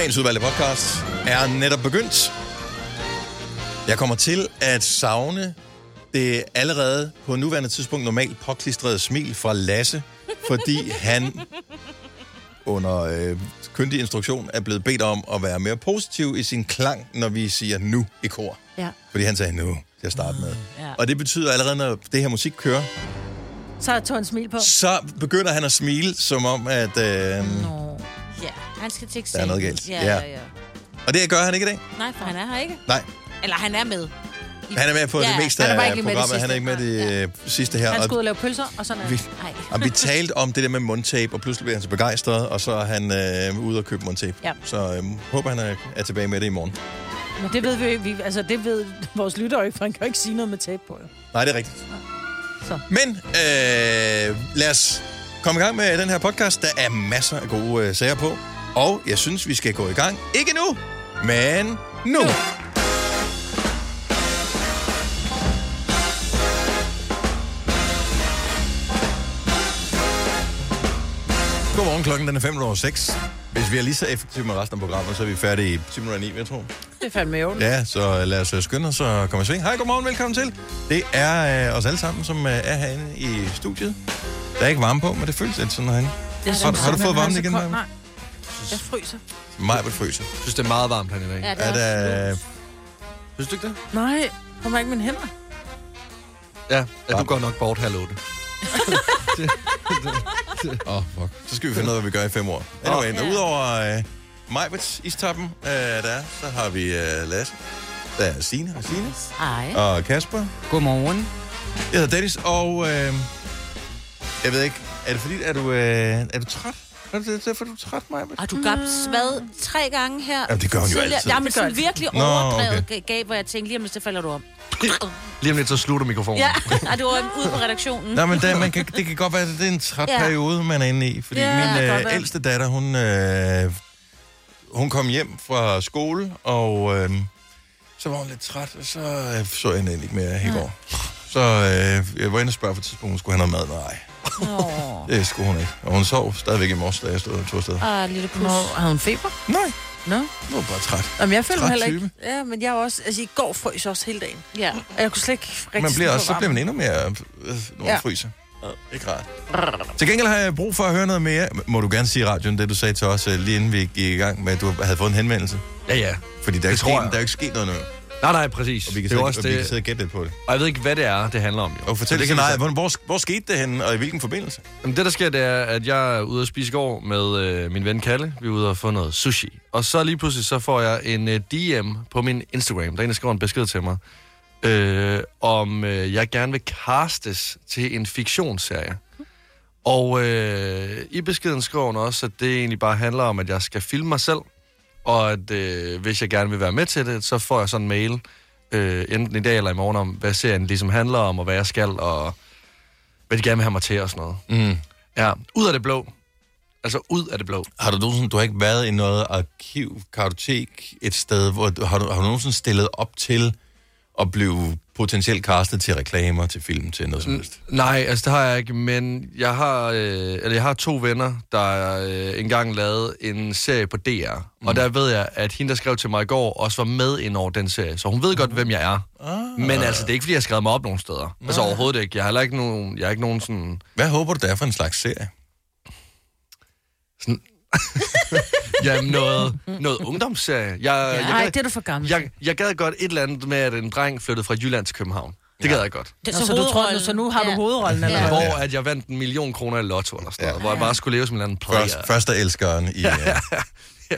Dagens udvalgte podcast er netop begyndt. Jeg kommer til at savne det allerede på nuværende tidspunkt normalt påklistrede smil fra Lasse, fordi han under øh, kyndig instruktion er blevet bedt om at være mere positiv i sin klang, når vi siger nu i kor. Ja. Fordi han sagde nu til at starte med. Ja. Og det betyder allerede, når det her musik kører, Så tog han smil på. så begynder han at smile, som om at... Øh, Nå. Ja, han skal til Der er eksamen. noget galt. Ja, Ja. ja, ja. og det gør han ikke i dag. Nej, for han er her ikke. Nej, Eller han er med. I- han er med på Ja, det meste er af ikke med det programmet. Han er ikke med det øh, sidste her. Han skulle ud og lave pølser, og sådan er Vi, og vi talte om det der med mundtape, og pludselig blev han så begejstret, og så er han øh, ude og købe mundtape. Ja. Så øh, håber, han er, er tilbage med det i morgen. Men det ved vi. Vi, altså, det ved vores lytter ikke, for han kan jo ikke sige noget med tape på. Jo. Nej, det er rigtigt. Så. Men øh, lad os komme i gang med den her podcast. Der er masser af gode øh, sager på, og jeg synes, vi skal gå i gang. Ikke nu, men nu. nu. Godmorgen, klokken den er 5 over 6. Hvis vi er lige så effektive med resten af programmet, så er vi færdige i 10 minutter 9, jeg tror. Det er fandme jo. Ja, så lad os øh, skynde os og komme i sving. Hej, godmorgen, velkommen til. Det er øh, os alle sammen, som øh, er herinde i studiet. Der er ikke varme på, men det føles lidt sådan herinde. Jeg Har, har du fået varme igen? Nej. Jeg fryser. Mig vil fryse. Jeg synes, det er meget varmt herinde i dag. Ja, det Er er der... Synes du ikke det? Nej, kommer ikke mine hænder. Ja, ja du går nok bort her, Lotte. Åh, oh, fuck. Så skal vi finde ud af, hvad vi gør i fem år. Anyway, oh. udover øh, Majbets istappen, øh, der er, så har vi øh, Lasse. Der er Signe og Signe. Ej. Og Kasper. Godmorgen. Jeg hedder Dennis, og øh, jeg ved ikke, er det fordi, er du, øh, er du træt? Er det derfor, du er træt, Majbet? Og du gav hvad tre gange her? Jamen, det gør hun jo tidligere. altid. Jamen, Det sådan virkelig Nå, overdrevet okay. gav, hvor jeg tænkte, lige om lidt, så falder du om. Lige om lidt, så slutter mikrofonen. Ja, det var ude på redaktionen. Nej, men der, man kan, det kan godt være, at det er en træt Ja. periode, man er inde i. Fordi Ja, min det øh, ældste datter, hun, øh, hun kom hjem fra skole, og øh, så var hun lidt træt, og så øh, så jeg hende ikke mere i går. Så øh, jeg var inde og spørge for et tidspunkt, om hun skulle have noget mad. Nej, det skulle hun ikke. Og hun sov stadigvæk i morges, da jeg stod og tog afsted. ah, lille pus. Nå, havde hun feber? Nej, Nå. hun var bare træt. Jamen, jeg føler Træt heller ikke. type. Ja, men jeg er også... Altså, i går frøs jeg også hele dagen. Ja. Og jeg kunne slet ikke rigtig Man bliver også, så bliver man endnu mere, øh, når man Ja. fryser. Ikke rart. Til gengæld har jeg brug for at høre noget mere. Må du gerne sige i radioen, det du sagde til os, øh, lige inden vi gik i gang med, at du havde fået en henvendelse? Ja, ja. Fordi der er, ikke sket, der er ikke sket noget nu. Nej, nej, præcis. Og vi kan, det er sidde, også og vi kan det, sidde og gætte lidt på det. og jeg ved ikke, hvad det er, det handler om. Jo. Og fortæl det det vi nej, hvor, hvor, hvor skete det henne, og i hvilken forbindelse? Jamen, det, der sker, det er, at jeg er ude at spise i går med øh, min ven Kalle. Vi er ude og få noget sushi. Og så lige pludselig, så får jeg en øh, DM på min Instagram. Der er en, der skriver en besked til mig, øh, om øh, jeg gerne vil castes til en fiktionsserie. Og øh, i beskeden skriver hun også, at det egentlig bare handler om, at jeg skal filme mig selv, og at øh, hvis jeg gerne vil være med til det, så får jeg sådan en mail, øh, enten i dag eller i morgen, om hvad serien ligesom handler om, og hvad jeg skal, og hvad de gerne vil have mig til og sådan noget. Mm. Ja, ud af det blå. Altså ud af det blå. Har du nogensinde, du har ikke været i noget arkiv, kartotek, et sted, hvor du, har, du, har du nogensinde stillet op til at blive potentielt castet til reklamer, til film, til noget som helst? Nej, altså det har jeg ikke, men jeg har, øh, eller jeg har to venner, der øh, engang lavede en serie på DR. Mm. Og der ved jeg, at hende, der skrev til mig i går, også var med ind over den serie. Så hun ved godt, hvem jeg er. Ah. Men altså, det er ikke, fordi jeg har skrevet mig op nogen steder. Altså overhovedet ikke. Jeg har ikke nogen, jeg har ikke nogen sådan... Hvad håber du, det er for en slags serie? Jamen, noget, noget ungdomsserie. Jeg, Ja, jeg, Nej, gad- det er du for gammel. jeg, jeg gad godt et eller andet med, at en dreng flyttede fra Jylland til København. Det gad jeg godt. Det, Nå, så, du tror, så nu har du hovedrollen, eller Ja. hvad? Hvor at jeg vandt en million kroner i lotto eller sådan noget. Ja. Hvor jeg bare skulle leve som en eller anden player. Først, første elskeren i... Ja. ja.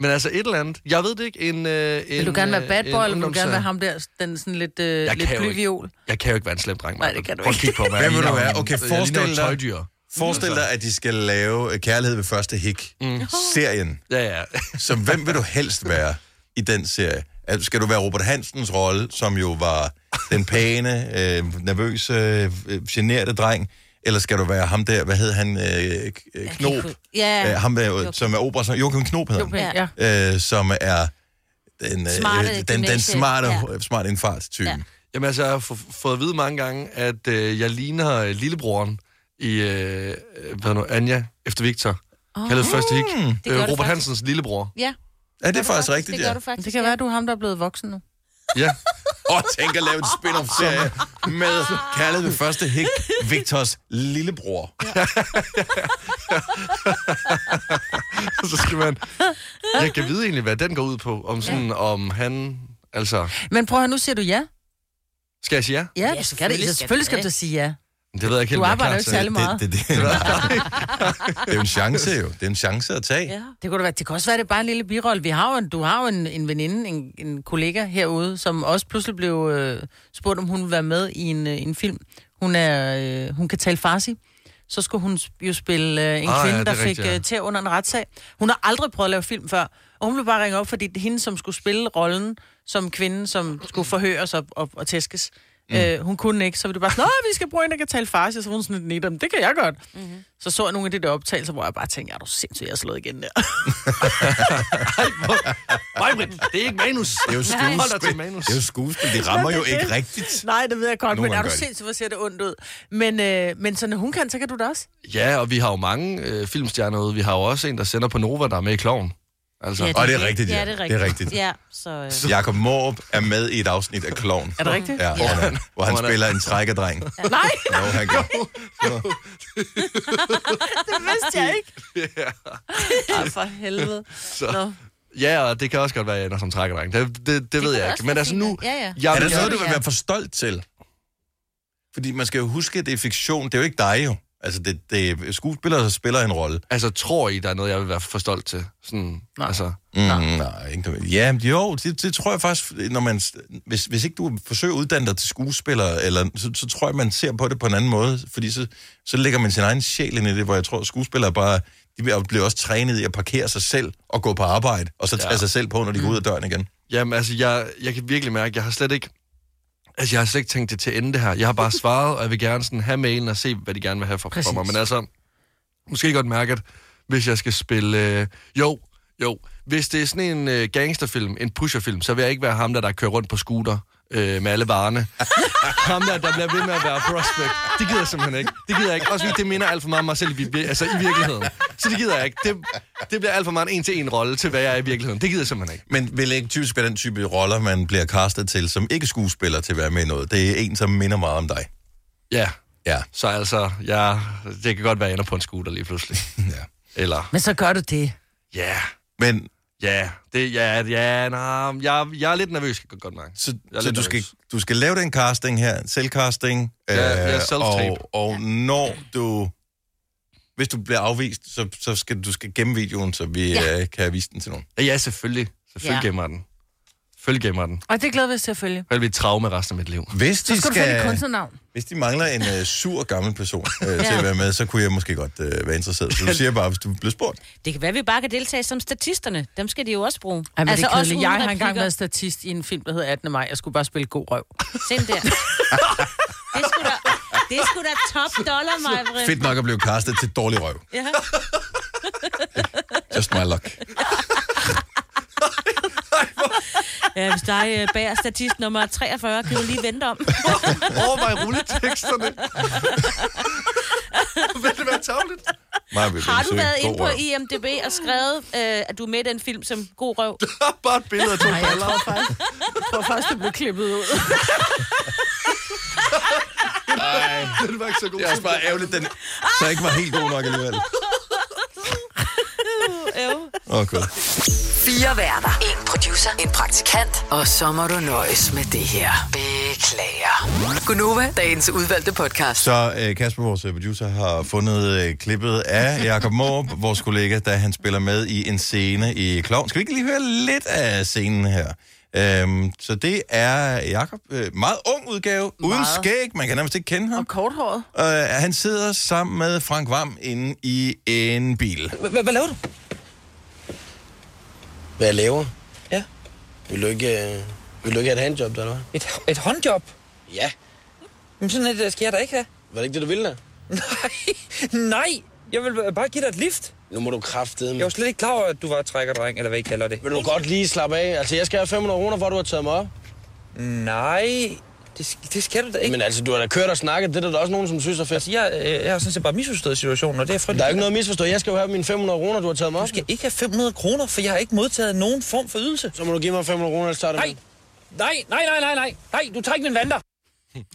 Men altså et eller andet. Jeg ved det ikke. En, øh, en, Vil du gerne være øh, bad boy, eller vil du gerne være ham der, den sådan lidt, øh, Jeg lidt ikke. blyviol? Jeg kan jo ikke være en slem dreng. Nej, Maja. det kan du Prøv at ikke. kigge på mig. Hvem vil Jeg du ligner være? Okay, jeg ligner forestil dig- tøjdyr. Forestil dig, at de skal lave øh, Kærlighed ved første hik. Mm. Serien. Ja, ja. Så hvem vil du helst være i den serie? Altså, Skal du være Robert Hansens rolle, som jo var den pæne, øh, nervøse, øh, generte dreng? Eller skal du være ham der, hvad hed han, øh, øh, Knop? Ja. Øh, ham der, som er opera, Joachim Knop hedder han. ja. Øh, som er den, øh, Smarte den, den gymnasie- smarte, ja. smarte indfart-type. Ja. Ja. Jamen altså, jeg har fået at vide mange gange, at øh, jeg ligner øh, lillebroren i øh, hvad nu, Anja efter Victor. Oh. Kaldet første hik. gør Øh, det Robert faktisk. Hansens lillebror. Ja. Ja, det er faktisk rigtigt, Det gør ja. du faktisk. Det kan være, at du er ham, der er blevet voksen nu. Ja. Og tænk at lave en spin-off-serie med kaldet ved første hik, Victors lillebror. så skal man... Jeg kan vide egentlig, hvad den går ud på. Om sådan, om han... Altså, Men prøv at høre, nu siger du ja. skal jeg sige ja? Ja, Ja, det. selvfølgelig skal Selvfølgelig skal du det. sige ja. Det ved jeg ikke helt, Du om jeg er arbejder jo ikke særlig meget. Det, det, det, det er jo en chance, jo. Det er en chance at tage. Ja. Det kunne da være, det kan også være, det er bare en lille birolle. Vi har jo en, du har jo en, en veninde, en, en kollega herude, som også pludselig blev øh, spurgt, om hun ville være med i en, øh, en film. Hun, er, øh, hun kan tale farsi. Så skulle hun sp- jo spille øh, en Ah, ah, ja, kvinde, det der er fik rigtigt, ja. øh, til under en retssag. Hun har aldrig prøvet at lave film før. Og hun blev bare ringe op, fordi hende, som skulle spille rollen som kvinde, som skulle forhøres og, og, og tæskes. Mm. Øh, hun kunne ikke, så var det bare sådan, vi skal bruge en, der kan tale farsi. Så var hun sådan lidt, "Nej, det kan jeg godt. Mm-hmm. Så så jeg nogle af de der optagelser, hvor jeg bare tænkte, ja, du er sindssygt, jeg er slået igen der. Nej, det er ikke manus. Det er jo skuespil. manus. Det er jo skuespil. De rammer jo ikke rigtigt. Nej, det ved jeg godt, Nogle men er du sindssygt, hvor ser det ondt ud. Men, øh, men så når hun kan, så kan du da også. Ja, og vi har jo mange øh, filmstjerner ude. Vi har jo også en, der sender på Nova, der er med i Kloven. Altså, Ja, ja, Og det er rigtigt, ja. Ja, det er Det er rigtigt. Ja, så... Øh. Jakob Morup er med i et afsnit af Kloven. Er det rigtigt? Ja, hvor han, hvor han Hvor han er- spiller en trækkerdreng. Nej, Jo, han gør. det vidste jeg ikke. Ej, for helvede. Nå. ja, og det kan også godt være, at jeg ender som trækkerdreng. Det, det, det, det ved jeg ikke. Men altså nu... Ja, ja. Jeg Er der noget, du vil være for stolt til? Fordi man skal jo huske, at det er fiktion. Det er jo ikke dig jo. Altså, det, det er skuespillere, spiller en rolle. Altså, tror I, der er noget, jeg vil være for stolt til? Sådan, Nej. Altså, Mm, nej, ikke noget. Ja, jo, det, det tror jeg faktisk, når man, hvis, hvis ikke du forsøger at uddanne dig til skuespiller, eller, så, så tror jeg, man ser på det på en anden måde, fordi så, så lægger man sin egen sjæl ind i det, hvor jeg tror, at skuespillere bare, de bliver- bliver også trænet i at parkere sig selv og gå på arbejde, og så tage Ja. sig selv på, når de går ud af døren igen. Jamen, altså, jeg, jeg kan virkelig mærke, jeg har slet ikke... Altså, jeg har slet ikke tænkt det til ende, det her. Jeg har bare svaret, og jeg vil gerne sådan have mailen og se, hvad de gerne vil have for, for Præcis. mig. Men altså, måske godt mærke, at hvis jeg skal spille... Øh, jo, jo. Hvis det er sådan en øh, gangsterfilm, en pusherfilm, så vil jeg ikke være ham, der, der kører rundt på scooter øh, med alle varerne. ham der, der bliver ved med at være prospect. Det gider jeg simpelthen ikke. Det gider jeg ikke. Også fordi det minder alt for meget om mig selv i, altså, i virkeligheden. Så det gider jeg ikke. Det, det bliver alt for meget en en-til-en rolle til, hvad jeg er i virkeligheden. Det gider jeg simpelthen ikke. Men vil ikke typisk være den type roller, man bliver castet til, som ikke skuespiller til at være med i noget. Det er en, som minder meget om dig. Ja, Ja, Så altså, ja, det kan godt være, at jeg ender på en scooter lige pludselig. ja. Eller, Men så gør du det. ja, Men ja, det, ja, ja, nej, jeg, jeg er lidt nervøs, kan godt mærke. Så, så du, skal, du skal lave den casting her, selvcasting, Ja, ja, self-tape. og, og når du, hvis du bliver afvist, så, så skal du skal gemme videoen, så vi Ja. ja. uh, kan vise den til nogen. Ja, ja selvfølgelig. Selvfølgelig Ja. gemmer jeg den. Selvfølgelig gemmer jeg den. Og det glæder vi os til at følge. Blive et traume resten af mit liv. Hvis Så de, skal du skal, kunstnernavn. hvis de mangler en uh, sur gammel person uh, til at være med, så kunne jeg måske godt uh, være interesseret. Så du siger bare, hvis du bliver spurgt. Det kan være, at vi bare kan deltage som statisterne. Dem skal de jo også bruge. Ej, altså, det også. Jeg har engang været statist i en film, der hedder 18. maj. Jeg skulle bare spille god røv. Se der. Det er sgu da, det er sgu da top dollar, mig, Fedt nok at blive castet til dårlig røv. Ja. Just my luck. ja, hvis dig øh, bærer statist nummer 43, kan du lige vente om. Overvej rulleteksterne. vil det være tavligt? Maja vil Har du søge været inde på. IMDb og skrevet, øh, at du er med i den film som god røv? Bare et billede af to Nej, jeg tror faktisk, jeg tror faktisk, det blev klippet ud. Det var ikke så god. Det er også bare ærgerligt, den så ikke var helt god nok alligevel. Øv. Åh, oh. Fire værter. En producer. En praktikant. Og så må du nøjes med det her. Beklager. Gunova, dagens udvalgte podcast. Så øh, Kasper, vores øh, producer, har fundet øh, klippet af Jakob Morup, vores kollega, da han spiller med i en scene i Klovn. Skal vi ikke lige høre lidt af scenen her? Øhm, så det er Jakob, øh, meget ung udgave, uden Meget. skæg, man kan nærmest ikke kende ham. Og korthåret. Øh, han sidder sammen med Frank Vam inde i en bil. Hvad laver du? Hvad jeg laver? Ja. Vil du ikke, øh, vil du ikke have et handjob, eller hvad? Et, et håndjob? Ja. Men sådan et skal jeg da ikke have. Var det ikke det, du ville da? Nej, nej. Jeg vil bare give dig et lift. Nu må du kraftedeme. Jeg var slet ikke klar over, at du var trækkerdreng, eller hvad I kalder det. Vil du godt lige slappe af? Altså, jeg skal have 500 kroner, for at du har taget mig op. Nej. Det, det skal du da ikke. Men altså, du har da kørt og snakket. Det er der også nogen, som synes er fedt. Altså, jeg, øh, jeg har sådan set bare misforstået situationen, og det er frygteligt. Der er ikke noget misforstå. Jeg skal jo have mine 500 kroner, du har taget mig Du op. skal ikke have 500 kroner, for jeg har ikke modtaget nogen form for ydelse. Så må du give mig 500 kroner, ellers tager det Nej, nej, nej, nej, nej, nej. Nej, du tager ikke min vanter.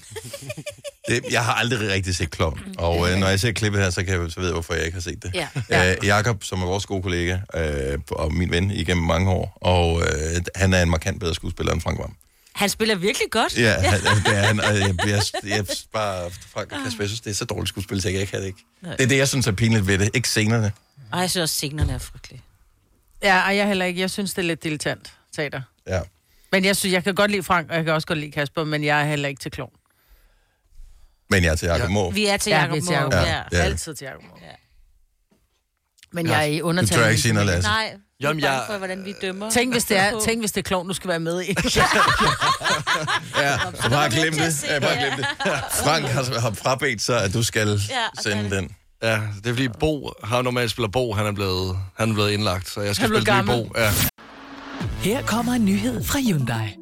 Det, jeg har aldrig rigtig set Klovn, og øh, når jeg ser klippet her, så, kan jeg, så ved jeg, hvorfor jeg ikke har set det. Ja. Øh, Jakob, som er vores gode kollega øh, og min ven igennem mange år, og øh, han er en markant bedre skuespiller end Frank Vam. Han spiller virkelig godt. Ja, han, altså, det er han, og jeg, jeg, jeg, bare, Frank og Kasper, jeg synes, det er så dårligt skuespil, så jeg kan det ikke. Det er det, jeg synes er pinligt ved det, ikke scenerne. Ej, jeg synes også, signerne er frygtelige. Ja, og jeg heller ikke. Jeg synes, det er lidt dilettant teater. Ja. Men jeg synes, jeg kan godt lide Frank, og jeg kan også godt lide Kasper, men jeg er heller ikke til klovn. Men jeg er til Jakob Ja. ja. Vi er til Ja, Jacob vi er til Jacob. Måb. Ja. Ja. Ja. Altid til Jacob. Ja. Men jeg er i Du undertal. tør ikke sige noget, Lasse. Nej, Jamen, jeg... jeg- for, hvordan vi dømmer. Tænk hvis, det er, tænk, hvis det er klovn, du skal være med i. Ja, bare glem til at det. Ja, det, bare ja. glem det. Frank har, har frabedt sig, at du skal Ja, sende okay. den. Ja, det er fordi Bo, har normalt spiller Bo, han er blevet, han er blevet indlagt, så jeg skal Han spille gammel. Bo. Ja. Her kommer en nyhed fra Hyundai.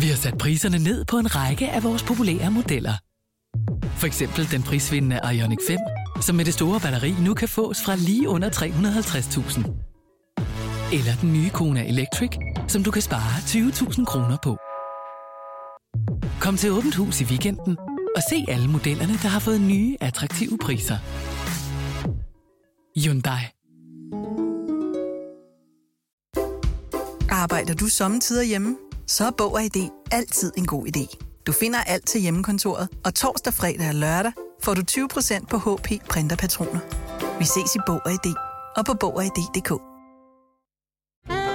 Vi har sat priserne ned på en række af vores populære modeller. For eksempel den prisvindende Ioniq 5, som med det store batteri nu kan fås fra lige under 350.000. Eller den nye Kona Electric, som du kan spare 20.000 kroner på. Kom til Åbent Hus i weekenden og se alle modellerne, der har fået nye, attraktive priser. Hyundai. Arbejder du sommetider hjemme? Så er Bog og ID altid en god idé. Du finder alt til hjemmekontoret, og torsdag, fredag og lørdag får du 20% på HP printerpatroner. Vi ses i Bog og ID og på Bog og ID.dk.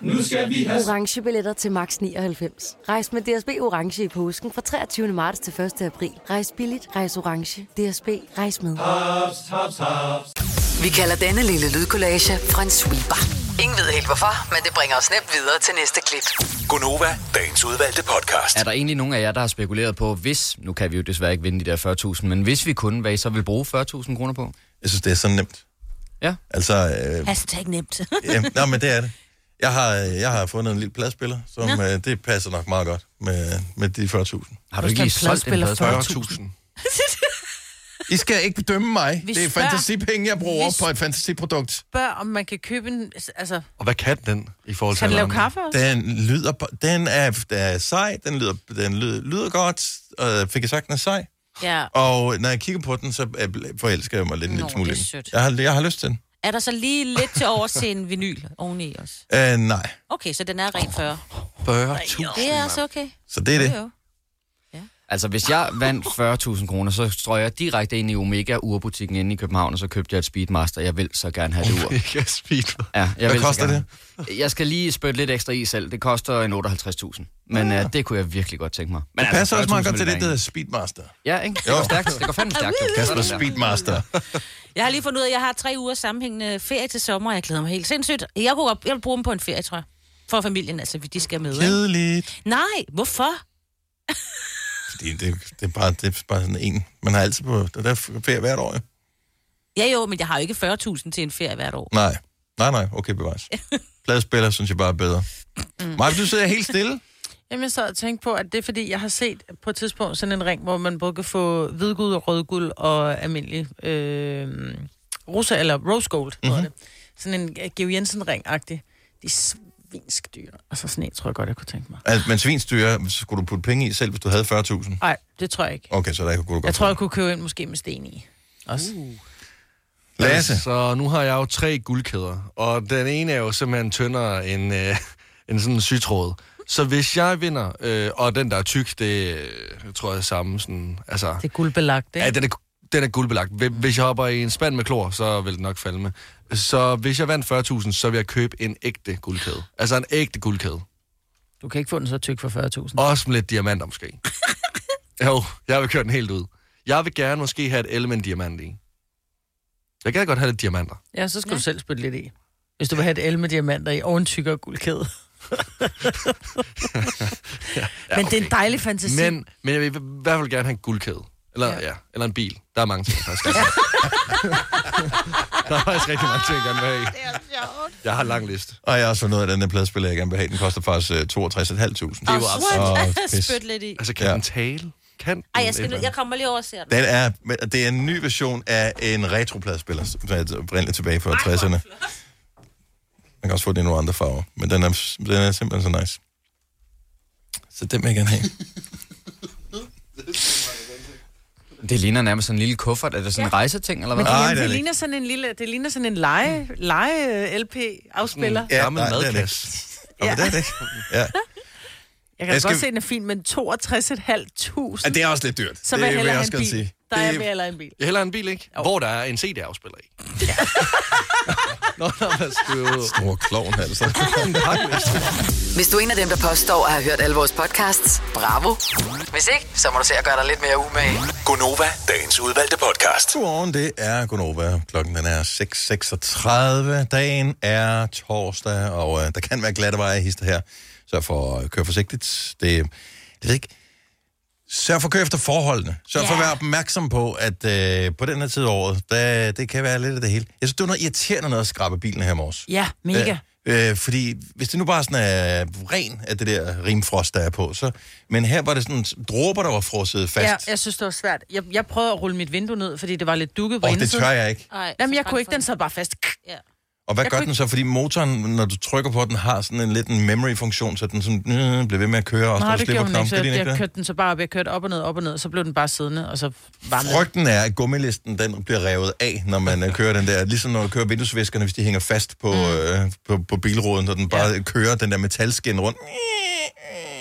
Nu skal vi have... Orange billetter til max 99. Rejs med DSB Orange i påsken fra 23. marts til 1. april. Rejs billigt, rejs orange. DSB, rejs med. Haps, haps, haps. Vi kalder denne lille lydkollage en sweeper. Ingen ved helt hvorfor, men det bringer os nemt videre til næste klip. Gonova, dagens udvalgte podcast. Er der egentlig nogen af jer, der har spekuleret på, hvis, nu kan vi jo desværre ikke vinde de der 40.000, men hvis vi kunne, hvad I så vil bruge 40.000 kroner på? Jeg synes, det er så nemt. Ja. Altså, øh, Hashtag nemt. ja, nej, men det er det. Jeg har, jeg har fundet en lille pladspiller, som Nå. øh, det passer nok meget godt med, med de 40.000. Har du ikke lige solgt en pladspiller pladspiller? 40.000. I skal ikke bedømme mig. Vi det er spørger- fantasipenge, jeg bruger Vi på et fantasiprodukt. Spørg, om man kan købe en... Altså, Og hvad kan den i forhold til kan den lave kaffe også? Den lyder, den er, den er sej, den lyder, den lyder, lyder godt, og fik jeg sagt, den er sej. Ja. Og når jeg kigger på den, så er- forelsker jeg mig lidt en Nå, lille smule er. Jeg har, jeg har lyst til den. Er der så lige lidt til overs til en vinyl oveni også? Uh, nej, Okay, så den er rent 40. 40.000. Det er også okay. så det er det. Jo, jo. Altså, hvis jeg vandt 40.000 kroner, så strøg jeg direkte ind i Omega urbutikken inde i København, og så købte jeg et Speedmaster. Jeg vil så gerne have det ur. Ikke speed. Ja, jeg Hvad vil koster gerne. Jeg skal lige spytte lidt ekstra i selv. Det koster en 58.000. Men uh, det kunne jeg virkelig godt tænke mig. Men Det passer også meget 40.000 godt til det, der hedder Speedmaster. Ja, ikke? Det går stærkt. Det går fandme stærkt. Kasper. Speedmaster. Jeg har lige fundet ud af, at jeg har tre uger sammenhængende ferie til sommer, og jeg glæder mig helt sindssygt. Jeg, kunne, godt- jeg vil bruge dem på en ferie, tror jeg. For familien, altså, de skal med. Kedeligt. Nej, hvorfor? Fordi det, det, er bare, det er bare sådan en. Man har altid på der ferie hvert år. jo. Ja jo, men jeg har jo ikke 40.000 til en ferie hvert år. Nej. Nej, nej. Okay, bevares. Pladespiller synes jeg bare er bedre. Mm. Maja, du sidder helt stille. Jamen, jeg sad og tænkte på, at det er fordi, jeg har set på et tidspunkt sådan en ring, hvor man både kan få hvidguld, rødguld og almindelig øh, rosa, eller rose gold, mm-hmm. det. Sådan en uh, Geo Jensen-ring-agtig. De er svinsk dyre. Altså sådan en, tror jeg godt, jeg kunne tænke mig. Altså, men svinstyre, så skulle du putte penge i selv, hvis du havde 40.000. Nej, det tror jeg ikke. Okay, så der kunne du godt Jeg tror, jeg kunne købe en måske med sten i. Også. Uh. Lasse. Så nu har jeg jo tre guldkæder, og den ene er jo simpelthen tyndere end, øh, end sådan en sygtråd. Så hvis jeg vinder, øh, og den der er tyk, det øh, tror jeg er samme sådan, altså... Det er guldbelagt, ikke? Ja, den er, den er guldbelagt. Hvi- Hvis jeg hopper i en spand med klor, så vil den nok falde med. Så hvis jeg vandt 40.000, så vil jeg købe en ægte guldkæde. Altså en ægte guldkæde. Du kan ikke få den så tyk for 40.000. Også med lidt diamanter måske. Jo, jeg vil køre den helt ud. Jeg vil gerne måske have et element diamant i. Jeg kan godt have lidt diamanter. Ja, så skal ja. du selv spytte lidt i. Hvis du vil have et el med diamanter i, og en tykkere guldkæde. Men det er en dejlig fantasi. Men, men jeg vil i hvert fald gerne have en guldkæde. Eller, ja. Ja, eller en bil. Der er mange ting, faktisk. Der er faktisk rigtig mange ting, jeg gerne vil have. i. Jeg har en lang liste. Og jeg har også fundet ud af, at den der pladespiller, jeg gerne vil have, den koster faktisk øh, 62.500. Det er jo absurd. Spyt lidt i. Altså, kan ja. den tale? Kan Ej, jeg, skal, nu- jeg kommer lige over og ser den. Den er, det er en ny version af en retropladespiller, som er oprindeligt tilbage fra 60'erne. Man kan også få den i nogle andre farver, men den er, den er simpelthen så nice. Så den vil jeg gerne have. Det ligner nærmest sådan en lille kuffert. Er det sådan en rejseting, eller hvad? Men det, jamen, det, ligner sådan en lille, det ligner sådan en lege, lege LP-afspiller. Ja, Gammel nej, det er det madkasse. Ja. men det er det ikke. Ja. Jeg kan Jeg skal- godt se, at den er fin, men 62.500. Ja, det er også lidt dyrt. Så Det vil jeg hellere en bil. sige. Der er jeg Det- eller en bil. Jeg hælder en bil, ikke? Hvor der er en CD-afspiller i. Nå, nå, hvad skal. Stor klovn, altså. Hvis du er en af dem, der påstår at have hørt alle vores podcasts, bravo. Hvis ikke, så må du se at gøre dig lidt mere umage. Gonova, dagens udvalgte podcast. Godmorgen, det er Gonova. Klokken den er 6.36. Dagen er torsdag, og øh, der kan være glatte veje hister her. Så for at køre forsigtigt. Det, det ved jeg ikke. Sørg for at køre efter forholdene. Sørg for at være opmærksom på, at øh, på den her tid af året, der, det kan være lidt af det hele. Jeg synes, det var noget irriterende noget at skrabe bilen her morges. Ja, mega. Øh, øh, fordi hvis det nu bare sådan er ren af det der rimfrost, der er på, så... Men her var det sådan dråber, der var frosset fast. Ja, jeg synes, det var svært. Jeg, jeg prøvede at rulle mit vindue ned, fordi det var lidt dukket på Åh, det indersiden. tør jeg ikke. Ej, Jamen, jeg kunne ikke, den sad bare fast. Ja. Og hvad Jeg gør den så? Fordi motoren, når du trykker på den, har sådan en lidt en memory-funktion, så den sådan, øh, bliver ved med at køre, og så Nej, det gjorde den ikke, knap. så jeg, ikke jeg kørte den så bare op. Jeg kørte op og ned, op og ned, så blev den bare siddende, og så var den... Frygten er, at gummilisten den bliver revet af, når man øh, kører den der. Ligesom når du kører vinduesviskerne, hvis de hænger fast på, mm. øh, på, på bilruden, så den bare ja. kører den der metalskin rundt.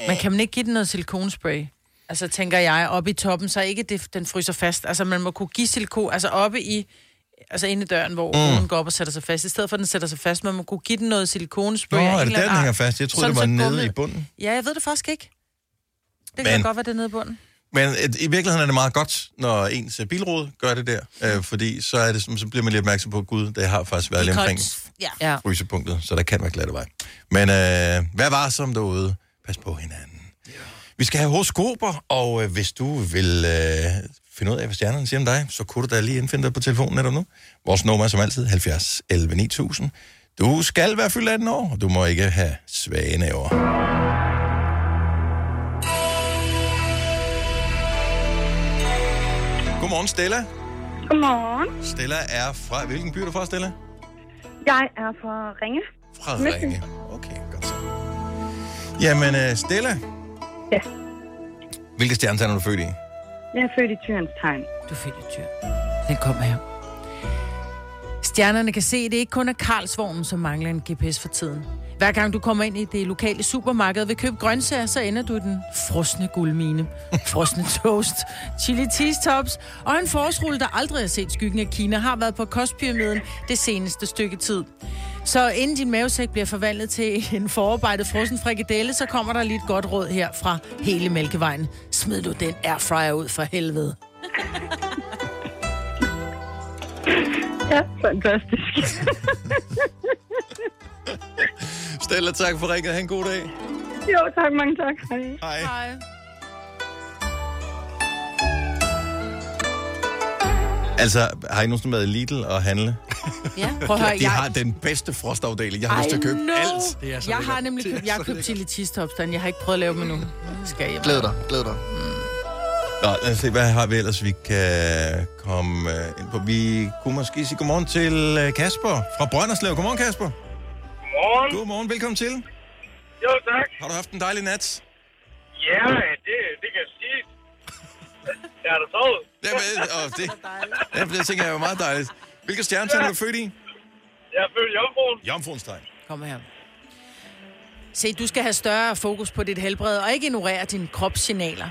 Men kan man ikke give den noget silikonspray? Altså, tænker jeg, oppe i toppen, så ikke det, den fryser fast. Altså, man må kunne give silikon, altså oppe i, altså inde i døren, hvor Mm. mm. den går op og sætter sig fast. I stedet for, at den sætter sig fast, man må kunne give den noget silikonspray. Nå, er det der, den hænger fast? Jeg troede, det var så nede i bunden. Ja, jeg ved det faktisk ikke. Det kan Men- godt være, det er nede i bunden. Men et, i virkeligheden er det meget godt, når ens øh, bilråd gør det der, øh, fordi så, er det, så bliver man lidt opmærksom på, gud, det har faktisk været lige omkring. Ja. Frysepunktet, så der kan være glatte vej. Men øh, vær varsom derude. Pas på hinanden. Vi skal have horoskoper, og øh, hvis du vil øh, finde ud af, hvad stjernerne siger om dig, så kunne du da lige indfinde dig på telefonen netop nu. Vores nummer er som altid 70 11 9000. Du skal være fyldt 18 år, og du må ikke have svage næver. Godmorgen, Stella. Godmorgen. Stella er fra... Hvilken by er du fra, Stella? Jeg er fra Ringe. Fra. Ringe. Okay, godt så. Jamen, øh, Stella. Ja. Hvilke stjernetegn er du født i? Jeg er født i tyrens tegn. Du er født i Tyren. Den kommer her. Stjernerne kan se, at det ikke kun er Karlsvognen, som mangler en GPS for tiden. Hver gang du kommer ind i det lokale supermarked og vil købe grøntsager, så ender du i den frosne guldmine. Frosne toast, chili cheese tops og en forårsrulle, der aldrig har set skyggen af Kina, har været på kostpyramiden det seneste stykke tid. Så inden din mavesæk bliver forvandlet til en forarbejdet frossen frikadelle, så kommer der lige et godt råd her fra hele Mælkevejen. Smid du den airfryer ud for helvede. Ja, fantastisk. Stella, tak for ringet. Ha' en god dag. jo, tak, mange tak. Hej. Hej. Hej. Altså, har I nogensinde været i Lidl og handle? Ja, prøv at høre, De jeg... har den bedste frostafdeling. Jeg har lyst til at købe know. alt. Det er så Jeg lækkert. har nemlig købt, jeg har købt chili cheese tops. Jeg har ikke prøvet at lave dem endnu. Skal jeg. Glæd dig, glæd dig. Nå, lad os se, hvad har vi ellers, vi kan komme øh, ind på. Vi kunne måske sige godmorgen til øh, Kasper fra Brønderslev. Godmorgen, Kasper. Godmorgen. Godmorgen, velkommen til. Jo, tak. Har du haft en dejlig nat? Ja, det, det kan jeg sige. Jeg har da sovet. Jamen, og det, ja, det tænker jeg er meget dejligt. Hvilke stjernetegn er du født i? Jeg er født i Jomfruen. Jomfruens tegn. Kom her. Se, du skal have større fokus på dit helbred, og ikke ignorere dine kropssignaler.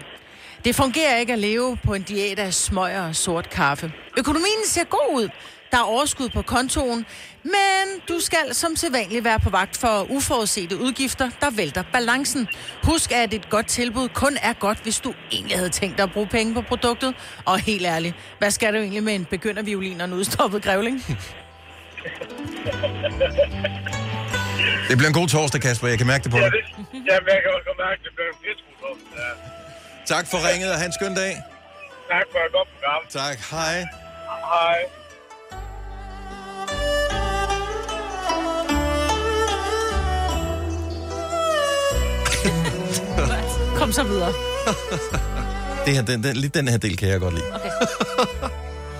Det fungerer ikke at leve på en diæt af smøger og sort kaffe. Økonomien ser god ud. Der er overskud på kontoen, men du skal som sædvanligt være på vagt for uforudsete udgifter, der vælter balancen. Husk, at et godt tilbud kun er godt, hvis du egentlig havde tænkt dig at bruge penge på produktet. Og helt ærligt, hvad skal du egentlig med en begynderviolin og en udstoppet grævling? Det bliver en god torsdag, Kasper. Jeg kan mærke det på dig. Jamen, jeg kan også godt mærke, det bliver en pissegod ja. Tak for ringet, og have en skøn dag. Tak for et godt program. Tak. Hej. Hej. Kom så videre. Det her, den, den, lige den her del kan jeg godt lide. Okay.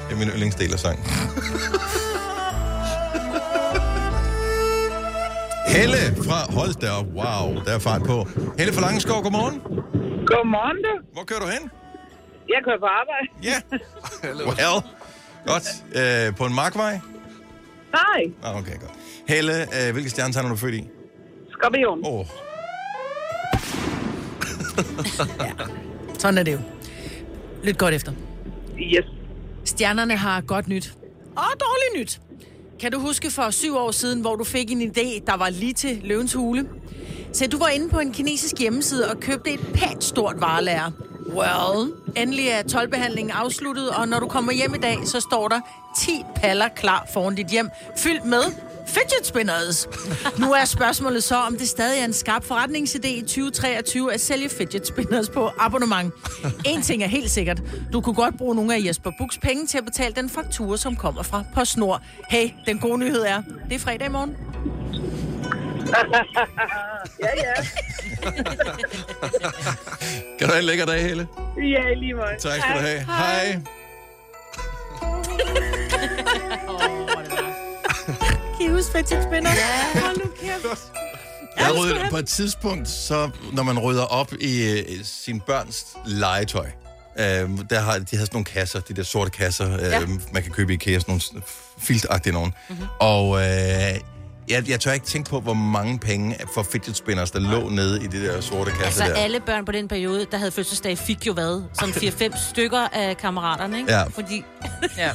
Det er min yndlingsdel af sangen. Helle fra Hold da op. Wow, der er fart på. Helle fra Langeskov, godmorgen. Godmorgen, du. Hvor kører du hen? Jeg kører på arbejde. Ja. Well, godt. Øh, på en markvej? Nej, Ah, okay, godt. Helle, øh, hvilke stjernetegn er du født i? skorpion. Åh, oh, Sådan er det jo. Lidt godt efter. Yes. Stjernerne har godt nyt. Og dårligt nyt. Kan du huske for syv år siden, hvor du fik en idé, der var lige til løvens hule? Så du var inde på en kinesisk hjemmeside og købte et pænt stort varelager. Well, endelig er tolvbehandlingen afsluttet, og når du kommer hjem i dag, så står der 10 paller klar foran dit hjem, fyldt med fidget spinners. Nu er spørgsmålet så, om det stadig er en skarp forretningsidé i 2023 at sælge fidget spinners på abonnement. En ting er helt sikkert. Du kunne godt bruge nogle af Jesper Buks penge til at betale den faktura, som kommer fra PostNord. Hey, den gode nyhed er, det er fredag i morgen. ja, ja. kan du have en lækker dag, Helle? Ja, lige måde. Tak skal du have. Hej. Kan I huske fidget spinner? Ja. Hold nu kæft. Jeg rydder, på et tidspunkt, så når man rydder op i øh, sin børns legetøj, øh, der har, de havde sådan nogle kasser, de der sorte kasser, øh, ja. man kan købe i IKEA, sådan nogle filtagtige nogen. Mm-hmm. Og øh, jeg, jeg tør ikke tænke på, hvor mange penge for fidget spinners, der lå nede i de der sorte kasser Altså der. alle børn på den periode, der havde fødselsdag, fik jo hvad? Sådan 4-5 stykker af kammeraterne, ikke? Ja. Fordi... Ja.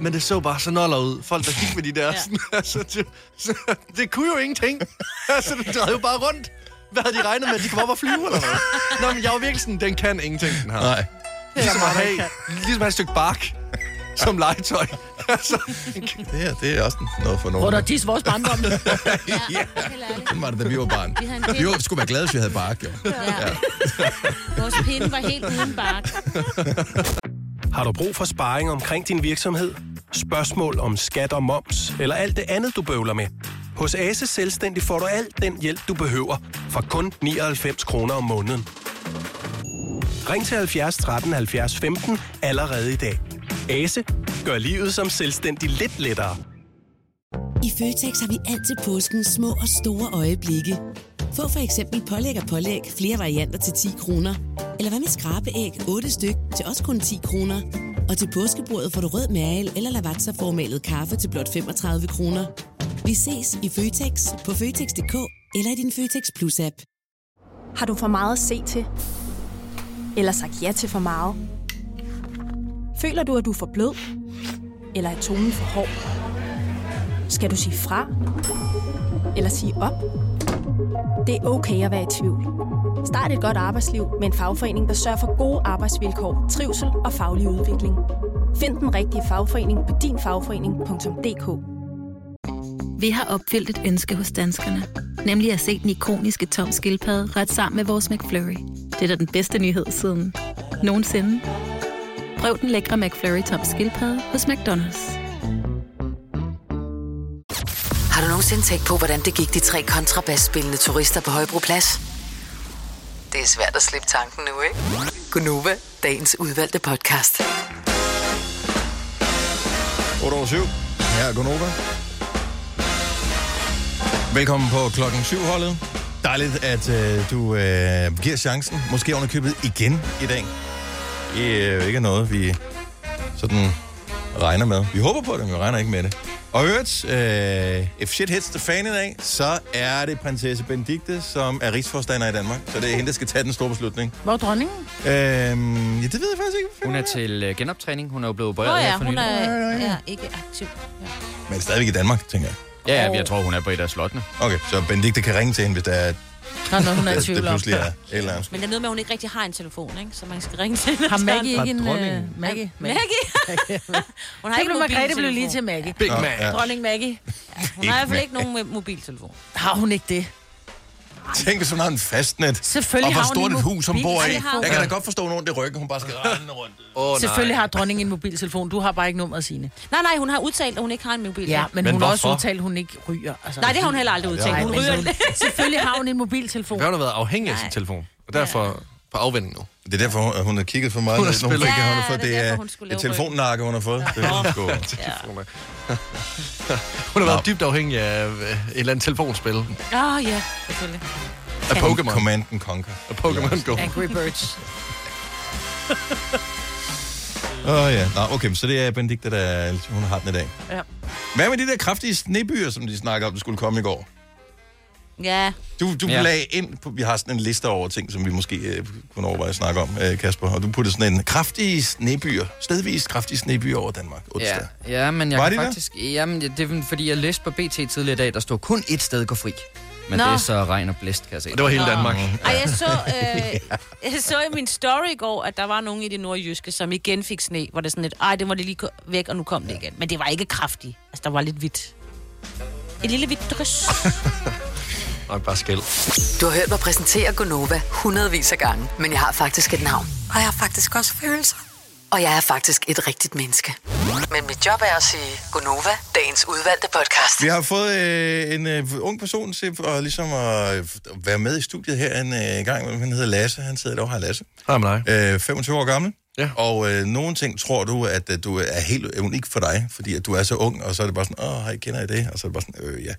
Men det så bare så noller ud. Folk, der gik med de der... Ja. Sådan, altså, det, så, det kunne jo ingenting. altså, det drejede jo bare rundt. Hvad havde de regnet med, at de kom op og flyve, eller hvad? Nå, men jeg var virkelig sådan, den kan ingenting, den her. Nej. Ligesom at have, ligesom at have et stykke bark som legetøj. Altså, Det her, det er også noget for nogen. Hvor der dis vores barndom. ja, sådan var det, da vi var barn. Vi havde Vi var, skulle være glade, hvis vi havde bark, jo. Ja. Vores pinde var helt uden bark. Har du brug for sparring omkring din virksomhed? Spørgsmål om skat og moms, eller alt det andet, du bøvler med? Hos Ase Selvstændig får du alt den hjælp, du behøver, for kun 99 kroner om måneden. Ring til 70 13 70 15 allerede i dag. Ase gør livet som selvstændig lidt lettere. I Føtex har vi altid påsken små og store øjeblikke. Få for eksempel pålæg og pålæg flere varianter til 10 kroner. Eller hvad med skrabeæg 8 styk til også kun 10 kroner. Og til påskebordet får du rød mal eller lavatserformalet kaffe til blot 35 kroner. Vi ses i Føtex på Føtex.dk eller i din Føtex Plus-app. Har du for meget at se til? Eller sagt ja til for meget? Føler du, at du er for blød? Eller er tonen for hård? Skal du sige fra? Eller sige op? Det er okay at være i tvivl. Start et godt arbejdsliv med en fagforening, der sørger for gode arbejdsvilkår, trivsel og faglig udvikling. Find den rigtige fagforening på dinfagforening.dk Vi har opfyldt et ønske hos danskerne. Nemlig at se den ikoniske tom skildpadde ret sammen med vores McFlurry. Det er da den bedste nyhed siden nogensinde. Prøv den lækre McFlurry tom skildpadde hos McDonald's. Har du nogensinde tænkt på, hvordan det gik de tre kontrabasspillende turister på Højbroplads? Det er svært at slippe tanken nu, ikke? Gunova, dagens udvalgte podcast. 8 over 7. Her er Gunova. Velkommen på klokken 7 holdet. Dejligt, at øh, du øh, giver chancen. Måske underkøbet igen i dag. Det er jo ikke noget, vi sådan regner med. Vi håber på det, men vi regner ikke med det. Og øvrigt, øh, if shit hits the fan i dag, så er det prinsesse Benedikte, som er rigsforstander i Danmark. Så det er hende, der skal tage den store beslutning. Hvor er dronningen? Øhm, ja, det ved jeg faktisk ikke. Hun er til øh, genoptræning. Hun er jo blevet opereret ja, her for hun nylig. er ja, ikke aktiv. Men stadigvæk i Danmark, tænker jeg. Ja, ja, jeg tror, hun er på et af slottene. Okay, så Benedikte kan ringe til hende, hvis der er... Nå, når hun er i det, tvivl det om. pludselig er et eller andet. Men det er noget med, at hun ikke rigtig har en telefon, ikke? Så man skal ringe til hende. Har Maggie ikke en... Uh, Maggie? Maggie? hun har Så ikke blev Margrethe blev lige til Maggie. Big Mac. Dronning Maggie. Hun har i hvert fald ikke nogen mobiltelefon. Har hun ikke det? Tænk, hvis hun har en fastnet. Selvfølgelig og hvor har hun stort et hus, hun bor i. mobiltelefon. Jeg kan da godt forstå nogen, det ryggen, hun bare skal rende rundt. Oh, Selvfølgelig har dronningen en mobiltelefon. Du har bare ikke nummeret sine. Nej, nej, hun har udtalt, at hun ikke har en mobil. Ja, men, Men hun har også udtalt, at hun ikke ryger. Altså, Nej, det har hun heller aldrig udtalt. Nej, Hun ryger hun, selvfølgelig har hun en mobiltelefon. Hvad har hun været afhængig af sin telefon? Og derfor på afvinding nu. Det er derfor, hun- hun har kigget for meget. Hun har hun fik, Ja, hun har fået. det er Det er hun et telefonnakke, hun har fået. Det er sgu- Hun har været dybt afhængig af øh, et eller andet telefonspil. Åh, oh, ja, selvfølgelig. Af Pokémon. Command and Conquer. Af Pokémon Go. Angry Birds. Åh oh, ja. Nå, okay, så det er Benedikte, der hun har den i dag. Ja. Hvad med de der kraftige snebyer, som de snakker om, der skulle komme i går? Ja. Du, du Ja. lagde ind på, vi har sådan en liste over ting, som vi måske øh, kunne overveje at snakke om, øh, Kasper. Og du puttede sådan en kraftige snebyer, stedvis kraftige snebyer over Danmark onsdag. Ja, ja men jeg Var kan de der? faktisk... Jamen, det er fordi, jeg læste på BT tidligere i dag, der stod kun ét sted gå fri. Men Nå. det er så regn og blæst, kan jeg se. Og det var hele Nå. Danmark. Ej, jeg så, øh, jeg så i min story i går, at der var nogen i det nordjyske, som igen fik sne, hvor det sådan lidt, ej, det må det lige væk, og nu kom det igen. Men det var ikke kraftigt. Altså, der var lidt hvidt. Et lille hvidt drys. Og bare skæld. Du har hørt mig præsentere Gonova hundredvis af gange, men jeg har faktisk et navn. Og jeg har faktisk også følelser. Og jeg er faktisk et rigtigt menneske. Men mit job er at sige Gonova, dagens udvalgte podcast. Vi har fået øh, en øh, ung person til at, ligesom at, øh, være med i studiet her en øh, gang. Han hedder Lasse. Han sidder derovre. Hej Lasse. Hej med dig. Øh, 25 år gammel. Ja. Og øh, nogle ting tror du, at, at du er helt unik for dig, fordi at du er så ung, og så er det bare sådan, åh, hej, kender I det? Og så er det bare sådan, øh, ja.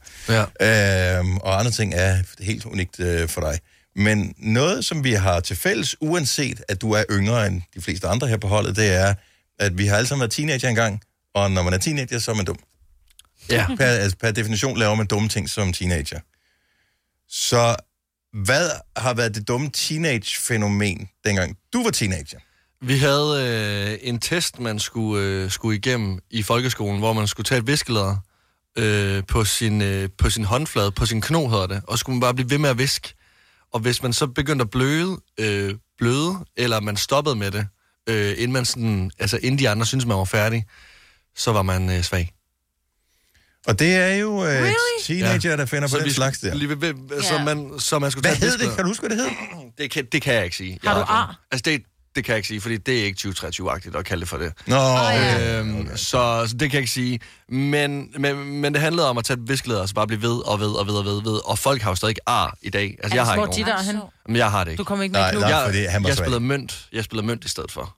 Ja. Øhm, og andre ting er helt unikt øh, for dig. Men noget, som vi har til fælles, uanset at du er yngre end de fleste andre her på holdet, det er, at vi har alle sammen været teenager engang, og når man er teenager, så er man dum. Ja. Per, altså, per definition laver man dumme ting som teenager. Så hvad har været det dumme teenage-fænomen, dengang du var teenager? Vi havde øh, en test, man skulle, øh, skulle igennem i folkeskolen, hvor man skulle tage et viskelæder øh, på, sin, øh, på sin håndflade, på sin kno hedder det, og skulle man bare blive ved med at viske. Og hvis man så begyndte at bløde, øh, bløde eller man stoppede med det, øh, inden, man sådan, altså inden de andre syntes, man var færdig, så var man øh, svag. Og det er jo øh, really? teenager, der finder på Så den vi slags der. Lige ved, så, man, så man skulle Hvad tage hed det? Kan du huske, hvad det hed? Det kan, det kan jeg ikke sige. Har du ar? Altså, det, det kan jeg ikke sige, fordi det er ikke 2023-agtigt at kalde det for det. Nå, Øhm, så, så det kan jeg ikke sige. Men, men, men det handlede om at tage et viskelæder, og så bare blive ved og ved og ved og ved, ved. Og folk har jo stadig ikke ar i dag. Altså, jeg har ikke nogen. Men jeg har det ikke. Du kommer ikke med Nej, nej. jeg, fordi han var jeg spillede mønt. Jeg spillede mønt i stedet for.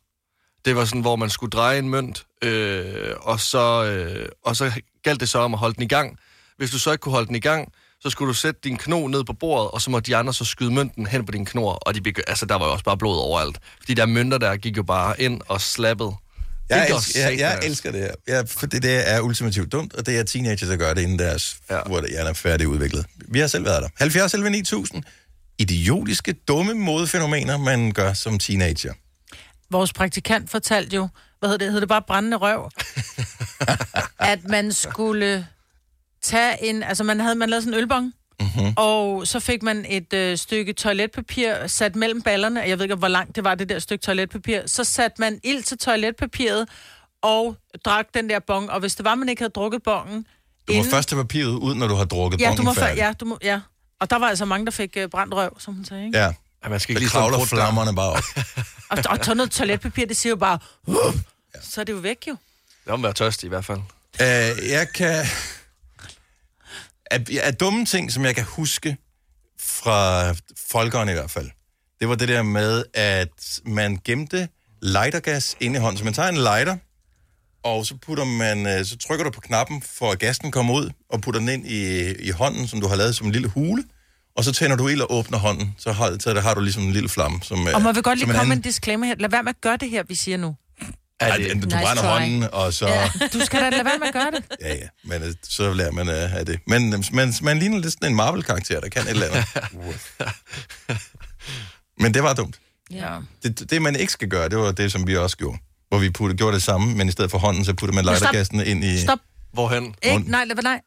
Det var sådan, hvor man skulle dreje en mønt, øh, og, så, øh, og så galt det så om at holde den i gang. Hvis du så ikke kunne holde den i gang, så skulle du sætte din kno ned på bordet, og så må de andre så skyde mønten hen på din knor, og de begy- altså, der var jo også bare blod overalt. Fordi der mønter der gik jo bare ind og slappede. Jeg, Det elsker, jeg, jeg satan, elsker det her. Jeg, for det, det er ultimativt dumt, og det er teenager, der gør det, inden deres, ja. Ja. hvor hjernen er færdigudviklet. Vi har selv været der. 70 11 9000. Idiotiske, dumme modefænomener, man gør som teenager. Vores praktikant fortalte jo, hvad hedder det, hedder det bare brændende røv, at man skulle tage en, altså man havde man lavede sådan en ølbong, Mm-hmm. og så fik man et øh, stykke toiletpapir sat mellem ballerne, jeg ved ikke, hvor langt det var, det der stykke toiletpapir, så satte man ild til toiletpapiret, og drak den der bong, og hvis det var, man ikke havde drukket bongen, Du må først tage papiret ud, når du har drukket ja, du bongen må, før, færdig. ja, du må, ja. Og der var altså mange, der fik øh, brændt røv, som hun sagde, ikke? Ja. Ja, man skal ikke lige kravler flammerne bare op. Og, og sådan noget toiletpapir, det siger jo bare, uh, så er det jo væk jo. Det må være tørstig i hvert fald. Uh, jeg kan... Af, af dumme ting, som jeg kan huske fra folkeren i hvert fald, det var det der med, at man gemte lightergas inde i hånden. Så man tager en lighter, og så, putter man, øh, så trykker du på knappen, for at gassen kommer ud, og putter den ind i, i hånden, som du har lavet som en lille hule, og så tænder du ild og åbner hånden, så har, så der har du ligesom en lille flamme. Som, øh, Og må vi godt som lige komme anden- en disclaimer her. Lad være med at gøre det her, vi siger nu. Ej, det- du Nice brænder try. hånden, og så... Ja. Du skal da lade være med at gøre det. Ja, ja, men øh, så lærer man øh, af det. Men øh, man, man ligner lidt sådan en Marvel-karakter, der kan et eller andet. men det var dumt. Ja. Det, det, man ikke skal gøre, det var det, som vi også gjorde. Hvor vi puttede, gjorde det samme, men i stedet for hånden, så puttede man stop. lightergassen ind i... Stop. Hvorhen? Ikke, nej, lad, nej.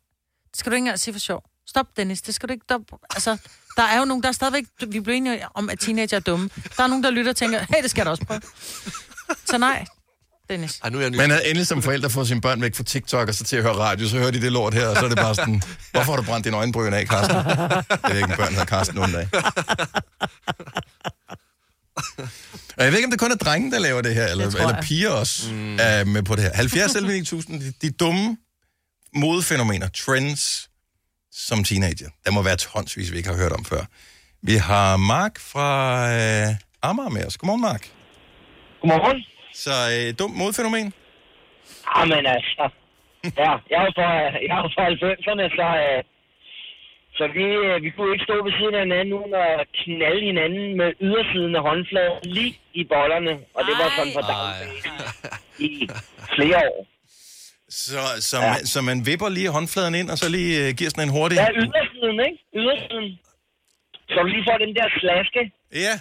Det skal du ikke engang sige for sjov. Stop, Dennis. Det skal du ikke... Der, altså, der er jo nogen, der er stadigvæk... Vi blev enige om, at teenager er dumme. Der er nogen, der lytter og tænker, hey, det skal jeg da også prøve. Så nej, Dennis. Ej, nu er jeg ny. Man er endelig som forældre får sine børn væk fra TikTok og så til at høre radio, så hører de det lort her, og så er det bare sådan, hvorfor har du brændt dine øjenbryn af, Karsten? Jeg ved ikke, om børn hedder Karsten nogle dage. Og jeg ved ikke, om det kun er drenge, der laver det her, eller, tror eller piger også mm. er med på det her. 70 11 9000, de, de dumme modefænomener, trends som teenager. Der må være tonsvis, vi ikke har hørt om før. Vi har Mark fra øh, Amager med os. Godmorgen, Mark. Godmorgen. Så øh, dumt modefænomen? Jamen altså, ja, jeg er jo fra, jeg er fra 90'erne, så, øh, så vi, øh, vi kunne ikke stå ved siden af hinanden uden at knalde hinanden med ydersiden af håndfladen lige i bollerne. Og det var sådan på dagbanen i flere år. Så, så, ja. man, så man vipper lige håndfladen ind, og så lige øh, giver sådan en hurtig... Ja, ydersiden, ikke? Ydersiden. Så du lige får den der slaske. Ja.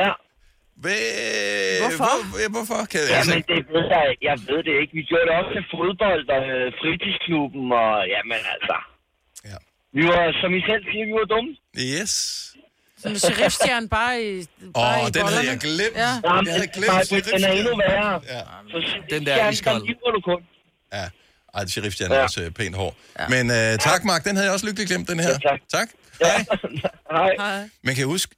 Ja. Hvad- Hvorfor? Hvor, ja, hvorfor? Kan, altså- Jamen, det ved jeg, jeg ved det ikke. Vi gjorde det også til fodbold og øh, fritidsklubben, og jamen altså. Ja. Vi var, som I selv siger, vi var dumme. Yes. En sheriffstjerne bare i, bare Åh, i den havde jeg glemt. Ja. Jamen, Jeg havde glemt nej, den er endnu værre. Ja. Så, Den der er iskold. Den giver du kun. Ja. Ej, sheriffstjerne er også øh, pænt hård. Ja. Men øh, tak, Mark. Den havde jeg også lykkeligt glemt, den her. Ja, tak. tak. Ja. Hej. Hej. Man kan huske...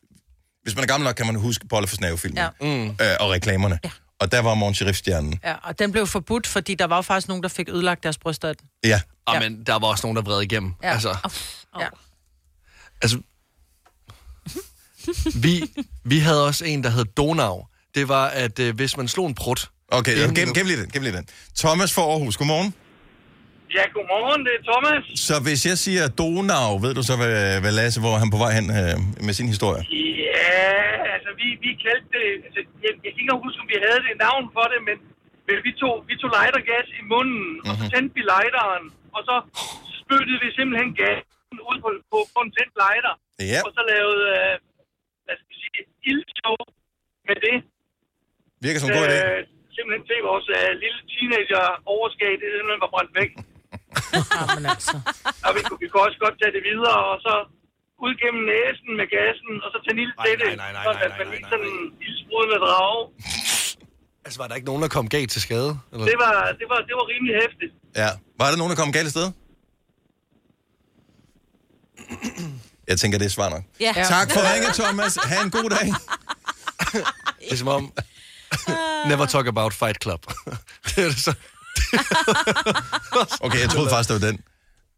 Hvis man er gammel nok, kan man huske Bolle for Snave-filmen. Ja. Mm. Øh, og reklamerne. Ja. Og der var Morgen Sheriffstjernen. Ja, og den blev forbudt, fordi der var jo faktisk nogen, der fik ødelagt deres bryster af den. Ja. Og Ah, men der var også nogen, der vred igennem. Ja. Altså, Ja. altså, vi, vi havde også en, der hed Donau. Det var, at øh, hvis man slog en prut... Okay, inden- gem, gem lige den. Gem lige den. Thomas fra Aarhus, godmorgen. Ja, godmorgen, det er Thomas. Så hvis jeg siger Donau, ved du så, hvad, hvad Lasse, hvor er han på vej hen øh, med sin historie? Ja, altså vi, vi kaldte det, altså, jeg, jeg kan ikke engang huske, om vi havde det navn for det, men, men vi, tog, vi tog lightergas i munden, mm-hmm. og så tændte vi lighteren, og så spyttede vi simpelthen gassen ud på, på, på en tændt lighter, Ja. og så lavede, øh, hvad skal vi sige, ildtog med det. Virker som en god idé. Øh, simpelthen til vores øh, lille teenager overskab, det simpelthen var brændt væk. Jamen altså. Og vi, kunne- vi kunne også godt tage det videre, og så ud gennem næsen med gassen, og så tage en ild til det, sådan at man ikke sådan en ildsprudende drage. Altså, var der ikke nogen, der kom galt til skade? Eller? Det var, det var, det var rimelig hæftigt. Ja. Var der nogen, der kom galt af sted? Jeg tænker, det er svar nok. Ja. Tak for ringet, Thomas. Ha' en god dag. Det er som om... Never talk about Fight Club. det er det så. Okay, jeg troede faktisk, det var den,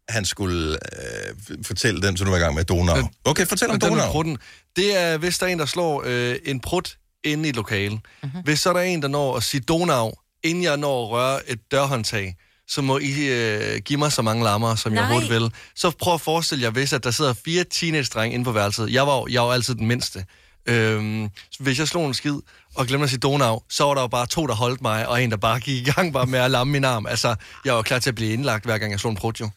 han skulle øh, fortælle den, så du var i gang med Donau. Okay, fortæl om den Donau. prutten, det er, hvis der er en, der slår øh, en prut inde i et lokale. Mm-hmm. Hvis så er der en, der når at sige Donau, inden jeg når at røre et dørhåndtag, så må I øh, give mig så mange lammer, som Nej. jeg hurtigt vil. Så prøv at forestille jer, hvis at der sidder fire teenage-drenge inde på værelset. Jeg var, jeg var altid den mindste. Øhm, så hvis jeg slog en skid og glemte at sige Donau, så var der jo bare to, der holdt mig, og en, der bare gik i gang bare med at lamme min arm. Altså, jeg var klar til at blive indlagt, hver gang jeg slog en prut, jo.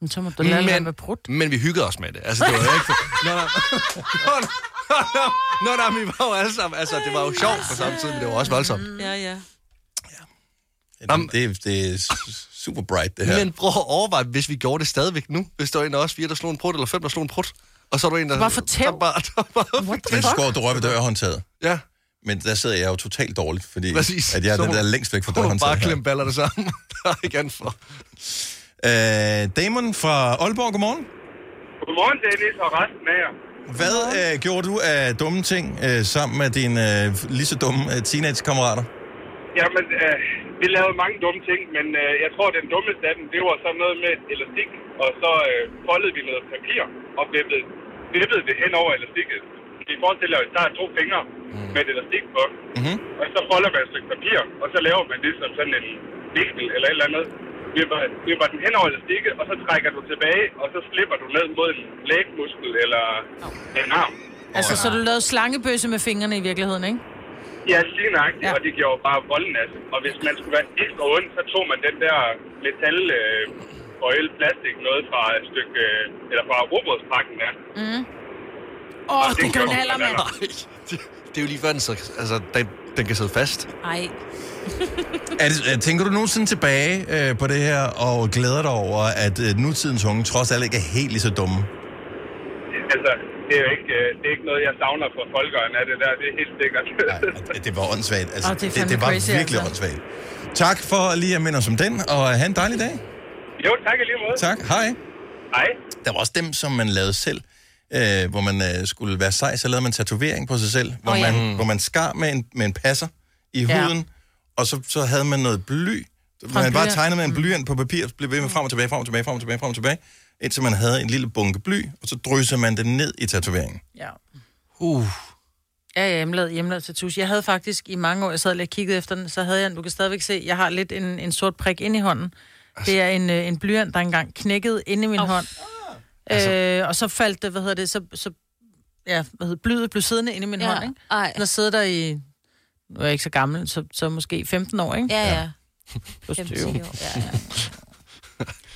Men så må du lade være med brud. Men vi hyggede os med det. Altså, det var jo ikke... For... Nå, nå, nå, nå, nå, nå, vi var jo alle sammen... Altså, det var jo sjovt på samme tid, men det var også voldsomt. Ja, ja. Det, det er super bright, det her. Men prøv at overveje, hvis vi gjorde det stadigvæk nu. Hvis der var en af os fire, der slog en prut, eller fem, der slog en prut. Og så er der en, der... Bare fortæl. Der bare, der bare, Men så går du rører ved dørhåndtaget. Ja. Men der sidder jeg jo totalt dårligt, fordi Præcis. at jeg er Så den der længst væk fra så må du dørhåndtaget. bare her. klemme ballerne sammen. der er ikke andet for. Øh, Damon fra Aalborg, godmorgen. Godmorgen, Dennis, og resten af jer. Hvad øh, gjorde du af dumme ting øh, sammen med dine øh, lige så dumme øh, teenage-kammerater? Jamen, øh, vi lavede mange dumme ting, men øh, jeg tror, den dummeste af dem, det var sådan noget med et elastik, og så øh, foldede vi noget papir og vippede, vippede det hen over elastikket. I forestiller jer, at der er to fingre med et elastik på, mm-hmm. og så folder man et stykke papir, og så laver man det som sådan en vinkel eller et eller andet. Vipper, vipper den hen over elastikket, og så trækker du tilbage, og så slipper du ned mod en lægmuskel eller en arm. Altså, så du lavede slangebøsse med fingrene i virkeligheden, ikke? Ja, lige nøjagtigt, ja. og det gjorde bare voldnas. Og hvis man skulle være ekstra ond, så tog man den der metal, øh, foil, plastik, noget fra et stykke, øh, eller fra robotspakken der. Mm. Og Åh, det det gjorde kanaler, mand. Det er jo lige før, den, så, altså, den, den kan sidde fast. Ej. Er det, øh, tænker du nogensinde tilbage øh, på det her, og glæder dig over, at øh, nutidens unge trods alt ikke er helt lige så dumme? Altså, det er jo ikke, øh, det er ikke noget, jeg savner fra folkeøjen af det der. Det er helt sikkert. Det var åndssvagt. Altså, det er det, det var crazy, virkelig altså. åndssvagt. Tak for lige at minde os om den, og have en dejlig dag. Jo, tak i lige måde. Tak. Hej. Hej. Der var også dem, som man lavede selv, øh, hvor man øh, skulle være sej, så lavede man tatovering på sig selv, hvor, Åh, ja. man, hvor man skar med en, med en passer i Ja. huden, og så, så havde man noget bly. Fra Man bare tegnede med en blyant på papir, blev ved med frem og tilbage, frem og tilbage, frem og tilbage, frem og tilbage, indtil man havde en lille bunke bly, og så drysser man det ned i tatoveringen. Ja. Uh. Ja, ja, hjemmelavet, hjemmelavet tattoos. Jeg havde faktisk i mange år, jeg sad lige og kiggede efter den, så havde jeg, du kan stadigvæk se, jeg har lidt en, en sort prik inde i hånden. Det er en, øh, en blyant, der engang knækkede inde i min oh. hånd. Øh, og så faldt det, hvad hedder det, så, så ja, hvad hedder, blyet blev siddende inde i min Ja. hånd, ikke? Ej. Den har siddet der i, nu er jeg ikke så gammel, så, så måske 15 år, ikke? Ja, ja. Plus 5-10 20. år, ja, ja.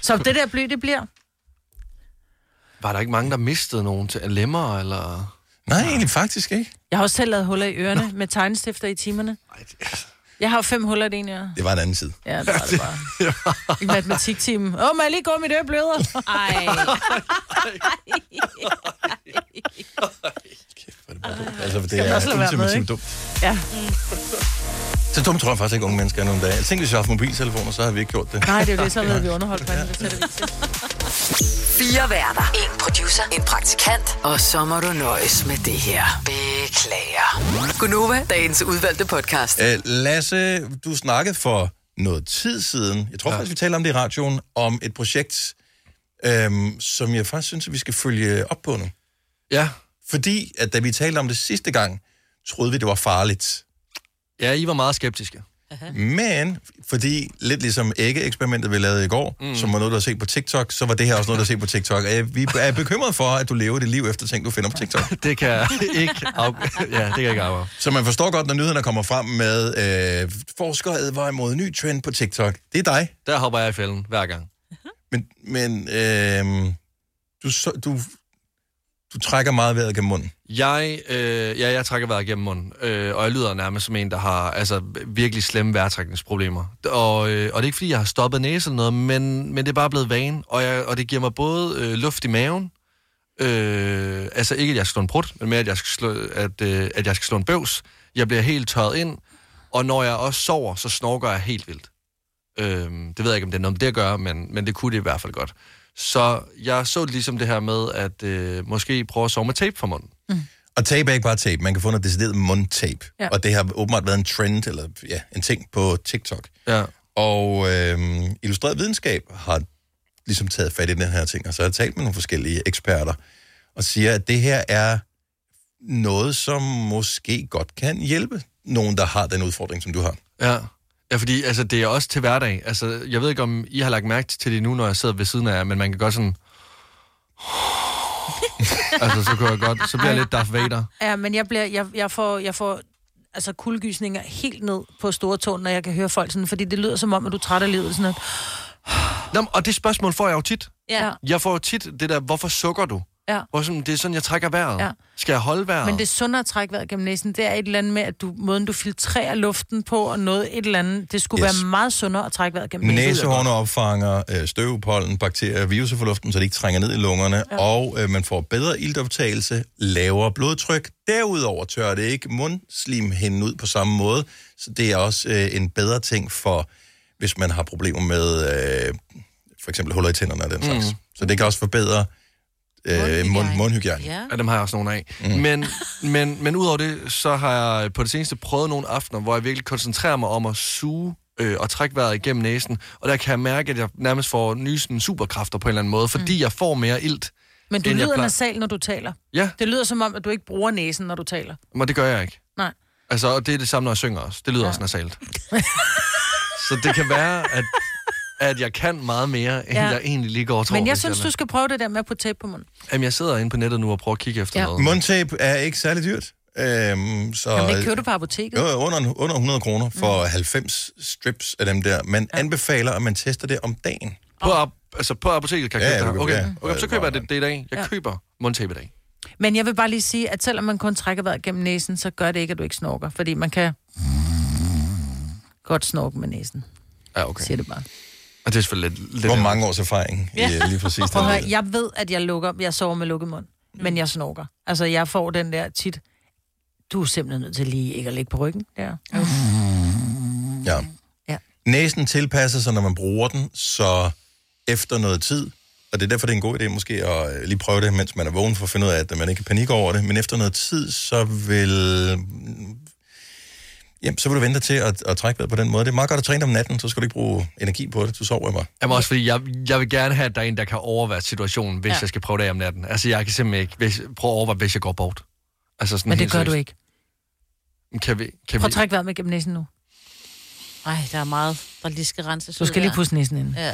Så det der bly, det bliver. Var der ikke mange, der mistede nogen til lemmer, eller... Nej, egentlig faktisk ikke. Jeg har også selv lavet huller i ørerne med tegnestifter i timerne. Jeg har jo fem huller i det ene øre. Det var en anden tid. Ja, det var det bare. I matematiktimen. Åh, må jeg lige gå mit øre bløder? Ej. Altså, for Skal det man også lade er være med, ultimativt dumt. Ja. Så dumt tror jeg faktisk ikke, unge mennesker er nogle dage. Jeg tænker, hvis vi haft mobiltelefoner, så har vi ikke gjort det. Nej, det er jo det, så ved vi underholdt på det til. Fire værter. En producer. En praktikant. Og så må du nøjes med det her. Beklager. Gunova, dagens udvalgte podcast. Øh, Lasse, du snakkede for noget tid siden, jeg tror ja. faktisk, vi talte om det i radioen, om et projekt, øhm, som jeg faktisk synes, at vi skal følge op på nu. Ja. Fordi, at da vi talte om det sidste gang, troede vi, det var farligt. Ja, I var meget skeptiske. Men, fordi lidt ligesom æggeeksperimentet, vi lavede i går, mm. som var noget, du har set på TikTok, så var det her også noget, du har set på TikTok. Og Vi er bekymret for, at du lever dit liv efter ting, du finder på TikTok. Det kan jeg ikke af... Ja, det kan jeg ikke afgøre. Så man forstår godt, når nyhederne kommer frem med, øh, forskere advarer imod en ny trend på TikTok. Det er dig. Der hopper jeg i fælden hver gang. Men, men øh, du, så, du, du trækker meget vejret gennem munden. Jeg, øh, ja, jeg trækker vejret gennem munden, øh, og jeg lyder nærmest som en, der har altså, virkelig slemme vejrtrækningsproblemer. Og, øh, og det er ikke, fordi jeg har stoppet næse eller noget, men, men det er bare blevet vane, og, jeg, og det giver mig både øh, luft i maven, øh, altså ikke, at jeg skal slå en brud, men mere, at jeg skal slå, at, øh, at jeg skal slå en bøvs. Jeg bliver helt tørret ind, og når jeg også sover, så snorker jeg helt vildt. Øh, det ved jeg ikke, om det er noget med det at gøre, men, men det kunne det i hvert fald godt. Så jeg så det ligesom det her med, at øh, måske prøve at sove med tape for munden. Og tape er ikke bare tape, man kan få noget decideret mundtape. Ja. Og det har åbenbart været en trend, eller ja, en ting på TikTok. Ja. Og øh, Illustreret Videnskab har ligesom taget fat i den her ting, og så har jeg talt med nogle forskellige eksperter, og siger, at det her er noget, som måske godt kan hjælpe nogen, der har den udfordring, som du har. Ja. Ja, fordi altså, det er også til hverdag. Altså, jeg ved ikke, om I har lagt mærke til det nu, når jeg sidder ved siden af jer, men man kan godt sådan... altså, så kan jeg godt... Så bliver jeg lidt Darth Vader. Ja, men jeg, bliver, jeg, jeg får, jeg får altså kuldegysninger helt ned på store tåen, når jeg kan høre folk sådan, fordi det lyder som om, at du er træt af livet. Sådan at, Nå, og det spørgsmål får jeg jo tit. ja. Jeg får jo tit det der, hvorfor sukker du? Ja. Hvor sådan, det er sådan, jeg trækker vejret. Ja. Skal jeg holde vejret? Men det sundere at trække vejret gennem næsen. Det er et eller andet med, at du, måden du filtrerer luften på, og noget et eller andet. Det skulle Yes. være meget sundere at trække vejret gennem næsen. Næsehorne opfanger øh, støv, pollen, bakterier, viruser fra luften, så de ikke trænger ned i lungerne, ja. og øh, man får bedre iltoptagelse, lavere blodtryk. Derudover tørrer det ikke mundslimhinden ud på samme måde, så det er også øh, en bedre ting for, hvis man har problemer med øh, for eksempel huller i tænderne og den slags. Mm. Så det kan også forbedre øh, mund, mundhygiejne. Ja. Ja, dem har jeg også nogle af. Mm. Men, men, men udover det, så har jeg på det seneste prøvet nogle aftener, hvor jeg virkelig koncentrerer mig om at suge øh, og trække vejret igennem næsen. Og der kan jeg mærke, at jeg nærmest får nye sådan, superkræfter på en eller anden måde, fordi mm. jeg får mere ilt. Men du lyder nasal, når du taler. Ja, Det lyder som om, at du ikke bruger næsen, når du taler. men det gør jeg ikke. Nej. Altså, og det er det samme, når jeg synger også. Det lyder ja. også nasalt. så det kan være, at, at jeg kan meget mere, end Ja. jeg egentlig lige går og tror. Men jeg synes, er- du skal prøve det der med at putte tape på munden. Jamen, jeg sidder inde på nettet nu og prøver at kigge efter Ja. noget. Mundtape er ikke særlig dyrt. Øhm, så, Kan man ikke købe det på apoteket? Jo, under, under 100 kroner for mm. 90 strips af dem der. Man ja. anbefaler, at man tester det om dagen. På, ap- altså på apoteket kan jeg Ja, købe ja, det du Okay, ja. okay, så køber jeg det, det i dag. Jeg Ja. køber mundtape i dag. Men jeg vil bare lige sige, at selvom man kun trækker vejret gennem næsen, så gør det ikke, at du ikke snorker. Fordi man kan godt snorke med næsen. Ja, okay. Siger det bare. Og det er selvfølgelig lidt... lidt Hvor mange års erfaring i Ja. øh, lige præcis Prøv den høre, jeg ved, at jeg lukker, jeg sover med lukket mund, men jeg snorker. Altså, jeg får den der tit, du er simpelthen nødt til lige ikke at ligge på ryggen. Der. Ja. Ja. Næsen tilpasser sig, når man bruger den, så efter noget tid, og det er derfor, det er en god idé måske at øh, lige prøve det, mens man er vågen, for at finde ud af, at man ikke kan panik over det, men efter noget tid, så vil... Jamen, så vil du vente til at, at trække vejret på den måde. Det er meget godt at træne om natten, så skal du ikke bruge energi på det. Du sover bare. Jamen også fordi, jeg, jeg vil gerne have, at der er en, der kan overvære situationen, hvis Ja. jeg skal prøve det af om natten. Altså, jeg kan simpelthen ikke hvis, prøve at overvære, hvis jeg går bort. Altså, sådan Men det gør du seriøst. ikke. Kan vi... Kan Prøv vi... at trække vejret med gennem næsen nu. Ej, der er meget, der lige skal renses Du skal lige pusse næsen ind. Ja.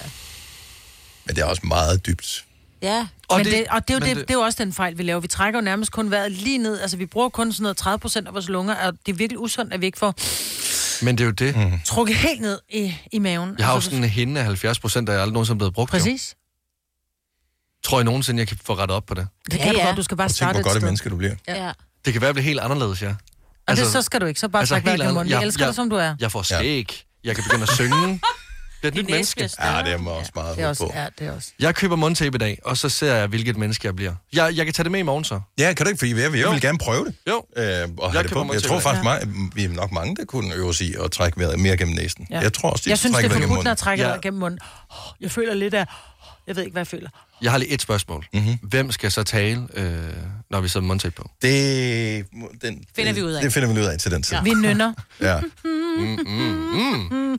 Men det er også meget dybt. Ja. Og, men det, det, og det, er jo men det, det- det er jo også den fejl, vi laver. Vi trækker jo nærmest kun vejret lige ned. Altså, vi bruger kun sådan noget 30 procent af vores lunger, og det er virkelig usundt, at vi ikke får Men det er jo det. Mm. trukket helt ned i, i maven. Jeg har jo Altså, sådan en hende af 70 procent, der er aldrig nogensinde blevet brugt. Præcis. Jo. Tror jeg nogensinde, jeg kan få rettet op på det? Det kan ja, du godt. Du skal bare Og tænk, starte hvor godt et menneske du bliver. Ja. Det kan være, at det bliver helt anderledes, ja. Og altså, det, så skal du ikke. Så bare altså, trække vejret andet. munden. Jeg elsker dig, som du er. Jeg får skæg. Jeg kan begynde at synge. Det er et nyt menneske. Ja, det er mig også meget Det er også, på. ja, det er også. Jeg køber mundtape i dag, og så ser jeg, hvilket menneske jeg bliver. Jeg, jeg kan tage det med i morgen så. Ja, kan du ikke? For jeg, jeg, jeg vil gerne prøve det. Jo. Øh, og have Jeg det på. Jeg mig tror faktisk, meget, vi er nok mange, der kunne øve sig i at trække vejret mere gennem næsen. Ja. Jeg tror også, de jeg synes, det trækker er forbudt, munden. trækker Ja. vejret gennem munden. Jeg føler lidt af... Jeg ved ikke, hvad jeg føler. Jeg har lige et spørgsmål. Mhm. Mm-hmm. Hvem skal så tale, øh, når vi sætter mundtape på? Det, den, Finder vi ud af. Det finder vi ud af til den tid. Vi nynner. Ja. Mm, mm, mm.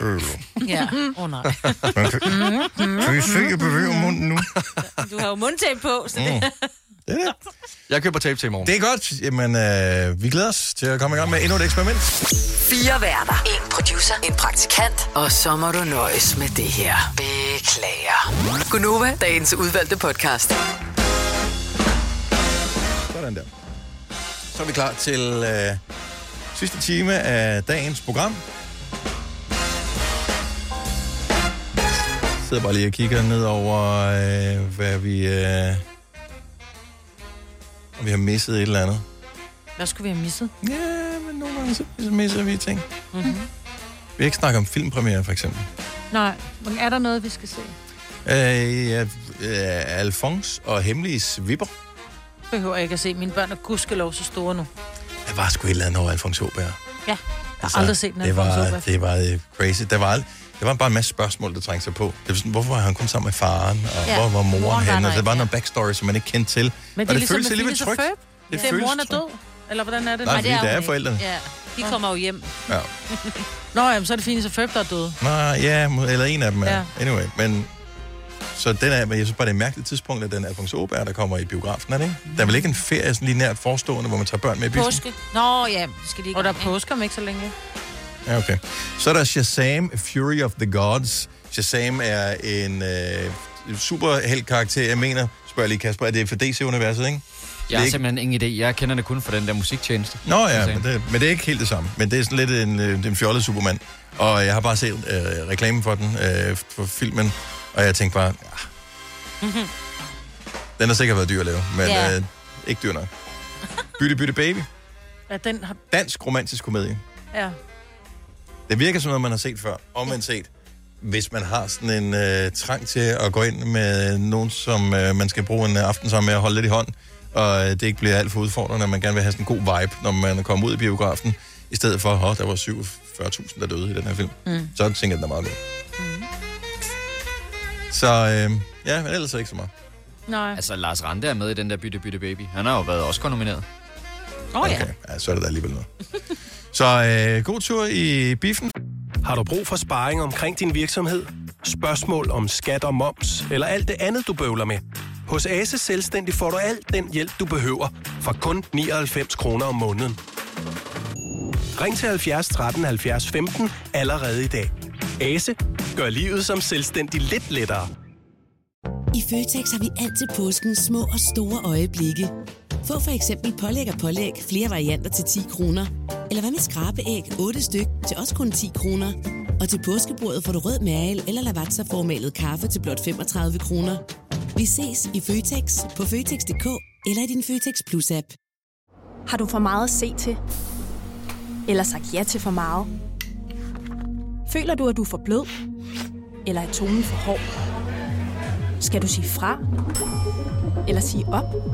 Jo... Ja. Åh oh, nej. Kan, vi se, at jeg bevæger munden nu? Du har jo mundtape på, så det... Det er det. Jeg køber tape til i morgen. Det er godt. Jamen, øh, vi glæder os til at komme i gang med endnu et eksperiment. Fire værter. En producer. En praktikant. Og så må du nøjes med det her. Beklager. Gunova, dagens udvalgte podcast. Sådan der. Så er vi klar til øh, sidste time af dagens program. Jeg sidder bare lige og kigger ned over, øh, hvad vi... Øh, om vi har misset et eller andet. Hvad skulle vi have misset? Ja, men nogle gange så misser vi ting. Mm-hmm. Vi har ikke snakket om filmpremiere, for eksempel. Nej, men er der noget, vi skal se? Øh, ja, øh, Alphonse og Hemmelige Svipper. Behøver jeg ikke at se. Mine børn er gudskelov så store nu. Der var sgu et eller andet over Alphonse Åberg. Ja, jeg har aldrig set den Altså, det var, det var øh, crazy. Der var, ald- der var bare en masse spørgsmål, der trængte sig på. Det var sådan, hvorfor var han kun sammen med faren, og Ja. ja. hvor var moren, Moren henne? Og der var ikke, noget backstory, som man ikke kendte til. Men det og er det ligesom føles alligevel trygt. Det Det er føles moren er død. Eller hvordan er det? Nej, fordi det er ikke. forældrene. Ja. De kommer jo hjem. Ja. Nå, jamen, så er det Phineas og Ferb, der er døde. Nå, ja, eller en af dem er. Ja. Ja. Anyway, men... Så den er, men jeg synes bare, det er et mærkeligt tidspunkt, at den Alphonse Åberg, der kommer i biografen, er det ikke? Der er vel ikke en ferie sådan lige nært forestående, hvor man tager børn med i biffen? Påske. Nå, ja, det skal de ikke Og der er påske om ikke så længe. Ja, okay. Så er der Shazam, Fury of the Gods. Shazam er en øh, superhelt-karakter, jeg mener. Spørger lige Kasper, er det for DC-universet, ikke? Jeg har Det er simpelthen ingen idé. Jeg kender det kun fra den der musiktjeneste. Nå ja, men det, men det er ikke helt det samme. Men det er sådan lidt en, øh, en fjollet Superman. Og jeg har bare set øh, reklamen for den, øh, for filmen, og jeg tænkte bare, ja, den har sikkert været dyr at lave, men Ja. øh, ikke dyr nok. Bytte, bytte, baby. Ja, den har... Dansk romantisk komedie. Ja. Det virker som noget, man har set før. Omvendt set, hvis man har sådan en øh, trang til at gå ind med nogen, som øh, man skal bruge en øh, aften sammen med at holde lidt i hånd, og øh, det ikke bliver alt for udfordrende, og man gerne vil have sådan en god vibe, når man kommer ud i biografen, i stedet for, at der var 47.000, der døde i den her film. Mm. Så tænker jeg, den er meget god. Så øh, ja, men ellers ikke så meget. Nej. Altså, Lars Rante er med i den der Bytte Bytte Baby. Han har jo været også nomineret. Åh oh, ja. Okay, ja, så er det da alligevel noget. Så øh, god tur i biffen. Har du brug for sparring omkring din virksomhed? Spørgsmål om skat og moms, eller alt det andet, du bøvler med? Hos Ase Selvstændig får du alt den hjælp, du behøver, for kun 99 kroner om måneden. Ring til 70 13 70 15 allerede i dag. Ase gør livet som selvstændig lidt lettere. I Føtex har vi altid påsken små og store øjeblikke. Få for eksempel pålæg og pålæg flere varianter til 10 kroner. Eller hvad med skrabeæg 8 styk til også kun 10 kroner. Og til påskebordet får du rød mal eller lavatserformalet kaffe til blot 35 kroner. Vi ses i Føtex på Føtex.dk eller i din Føtex Plus-app. Har du for meget at se til? Eller sagt ja til for meget? Føler du, at du er for blød? Eller er tonen for hård? Skal du sige fra? Eller sige op?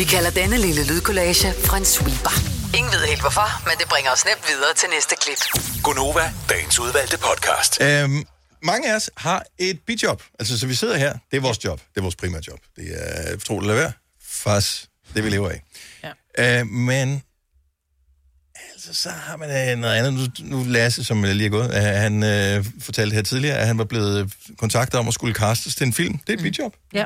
Vi kalder denne lille lydkollage en sweeper. Ingen ved helt hvorfor, men det bringer os nemt videre til næste klip. Gonova, dagens udvalgte podcast. Øhm, mange af os har et bidjob. Altså, så vi sidder her. Det er vores job. Det er vores primære job. Det er, tro det eller hvad, faktisk det, vi lever af. Ja. Øh, men altså, så har man øh, noget andet. Nu, nu Lasse, som lige er gået, øh, han øh, fortalte her tidligere, at han var blevet kontaktet om at skulle castes til en film. Det er et bidjob. Ja.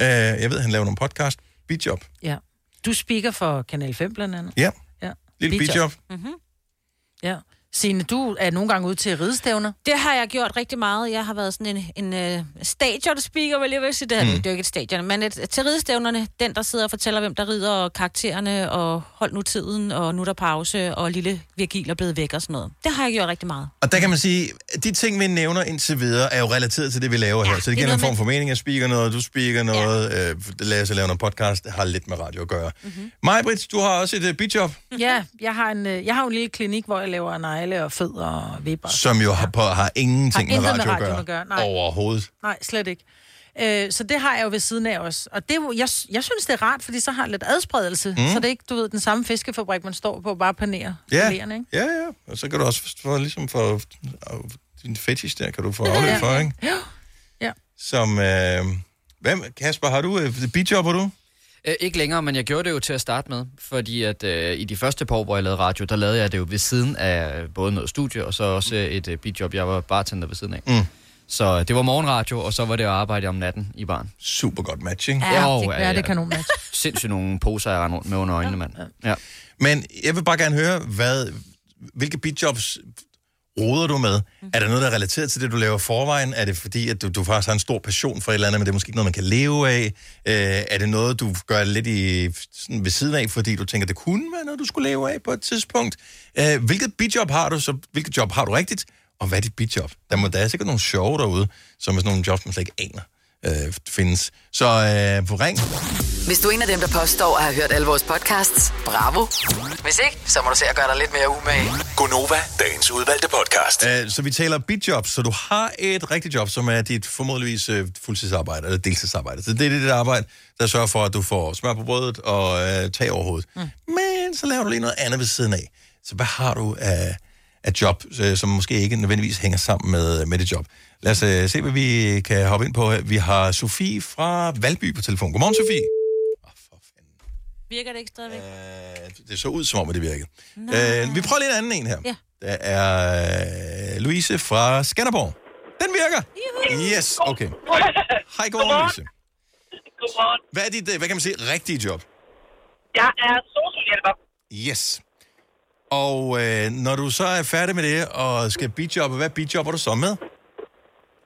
Øh, jeg ved, han laver nogle podcast. Bidjob. ja. Du speaker for Kanal 5 blandt andet. Ja. ja. Lille bidjob. Mm-hmm. Ja. Signe, du er nogle gange ude til ridestævner. Det har jeg gjort rigtig meget. Jeg har været sådan en, en uh, stadion-speaker, vil jeg vil sige. Det, mm. det er jo ikke et stadion, men et, til ridestævnerne, den, der sidder og fortæller, hvem der rider, og karaktererne, og hold nu tiden, og nu er der pause, og lille Virgil er blevet væk og sådan noget. Det har jeg gjort rigtig meget. Og der kan man sige, at de ting, vi nævner indtil videre, er jo relateret til det, vi laver ja, her. Så det det er giver en form for mening. Jeg speaker noget, du speaker noget, ja. øh, Lasse laver noget podcast, det har lidt med radio at gøre. Mhm. Mm-hmm. Majbrit, du har også et uh, bidjob, Ja, jeg har, en, øh, jeg har jo en lille klinik, hvor jeg laver negle og fødder og vipper. som jo har, på, har ingenting Har med radio, med at radio gøre. at gøre, nej. Overhovedet. Nej, slet ikke. Øh, så det har jeg jo ved siden af også. Og det, jeg, jeg synes, det er rart, fordi så har jeg lidt adspredelse. Mm. Så det er ikke, du ved, den samme fiskefabrik, man står på, bare panerer. Ja. fileterne, ikke? Ja, ja. Og så kan du også få, ligesom få øh, din fetish der, kan du få afløb for, ikke? Ja. ja. Som, øh, hvem, Kasper, har du et bidjobber du? Øh, ikke længere, men jeg gjorde det jo til at starte med, fordi at øh, i de første par år, hvor jeg lavede radio, der lavede jeg det jo ved siden af både noget studie, og så også øh, et øh, bidjob. Jeg var bartender ved siden af. Mm. Så det var morgenradio, og så var det at arbejde om natten i baren. Super godt matching. Ja, det, ja, det kan nogen match. Sindssygt nogle poser, jeg rendte rundt med under øjnene, mand. Ja. Men jeg vil bare gerne høre, hvad, hvilke bidjobs roder du med? Mm. Er der noget, der er relateret til det, du laver forvejen? Er det fordi, at du, du faktisk har en stor passion for et eller andet, men det er måske ikke noget, man kan leve af? Øh, er det noget, du gør lidt i, sådan ved siden af, fordi du tænker, det kunne være noget, du skulle leve af på et tidspunkt? Øh, hvilket bidjob har du? Så hvilket job har du rigtigt? Og hvad er dit bidjob? Der, må, der er sikkert nogle sjove derude, som er sådan nogle jobs, man slet ikke aner øh, findes. Så øh, på ring. Hvis du er en af dem, der påstår at have hørt alle vores podcasts, bravo. Hvis ikke, så må du se at gøre dig lidt mere umage. Gonova, dagens udvalgte podcast. Uh, så vi taler bidjobs, så du har et rigtigt job, som er dit formodentligvis uh, fuldtidsarbejde eller deltidsarbejde. Så det er det arbejde, der sørger for, at du får smør på brødet og uh, tag over hovedet. Mm. Men så laver du lige noget andet ved siden af. Så hvad har du af, af job, uh, som måske ikke nødvendigvis hænger sammen med, med det job? Lad os uh, se, hvad vi kan hoppe ind på. Vi har Sofie fra Valby på telefon. Godmorgen, Sofie. Virker det ikke stadigvæk? Det så ud som om, at det virkede. Uh, vi prøver lige en anden en her. Ja. Der er øh, Louise fra Skanderborg. Den virker! Yes, okay. Hej, godmorgen, Louise. Godmorgen. Hvad er dit, øh, hvad kan man sige, rigtige job? Jeg er socialhjælper. Yes. Og øh, når du så er færdig med det og skal bidjobbe, hvad bidjobber du så med?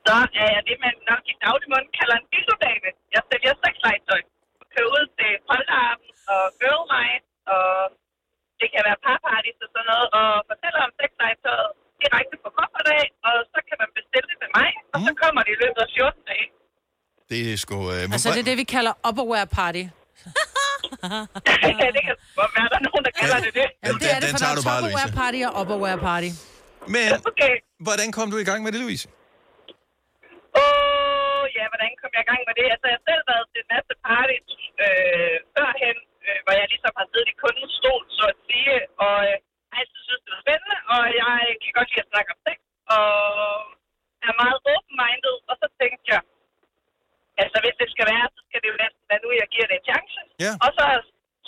Så er jeg det, man nok i dagligmåden kalder en bildodame. Jeg sælger sexlegetøj. Kører ud til polterappen og girl night, og det kan være parparties og sådan noget, og fortæller om sexlegetøjet direkte på kofferdag, og så kan man bestille det med mig, og så kommer det i løbet af 14 dage. Det er sgu... Øh, Altså, det er det, vi kalder upperwear party. Det kan godt være, der er nogen, der kalder det det. Ja, Det er det, den for tager der du er Louise. party og upperwear party. Men, okay. hvordan kom du i gang med det, Louise? Åh, ja, hvordan kom jeg i gang med det? Altså, jeg har selv været til en masse parties øh, førhen, øh, hvor jeg ligesom har siddet i kundens stol, så at sige, og øh, jeg altid synes, det var spændende, og jeg kan godt lide at snakke om sex, og er meget open-minded, og så tænkte jeg, altså, hvis det skal være, så skal det jo næsten være nu, jeg giver det en chance. Ja. Og så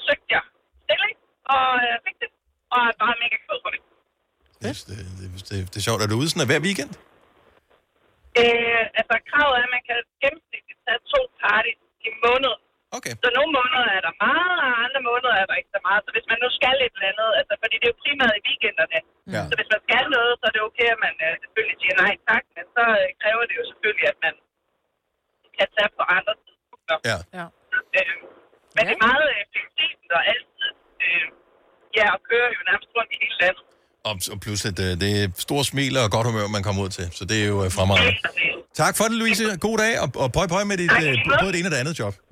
søgte jeg stilling, og øh, fik det, og var bare mega glad for det. Det, det, det, det er sjovt. Er du ude sådan hver weekend? Øh, altså, kravet er, at man kan gennemsnitligt tage to party i måneden. Okay. Så nogle måneder er der meget, og andre måneder er der ikke så meget. Så hvis man nu skal et eller andet, altså, fordi det er jo primært i weekenderne. Ja. Så hvis man skal noget, så er det okay, at man øh, selvfølgelig siger nej tak, men så øh, kræver det jo selvfølgelig, at man kan tage på andre tidspunkter. Ja. ja. Øh, men det er meget øh, fleksibelt og altid, øh, ja, og kører jo nærmest rundt i hele landet. Og, og plus, at øh, det er store smil og godt humør, man kommer ud til. Så det er jo øh, fremragende. Tak for det, Louise. God dag, og, og pøj pøj med dit, øh, både det ene og det andet job.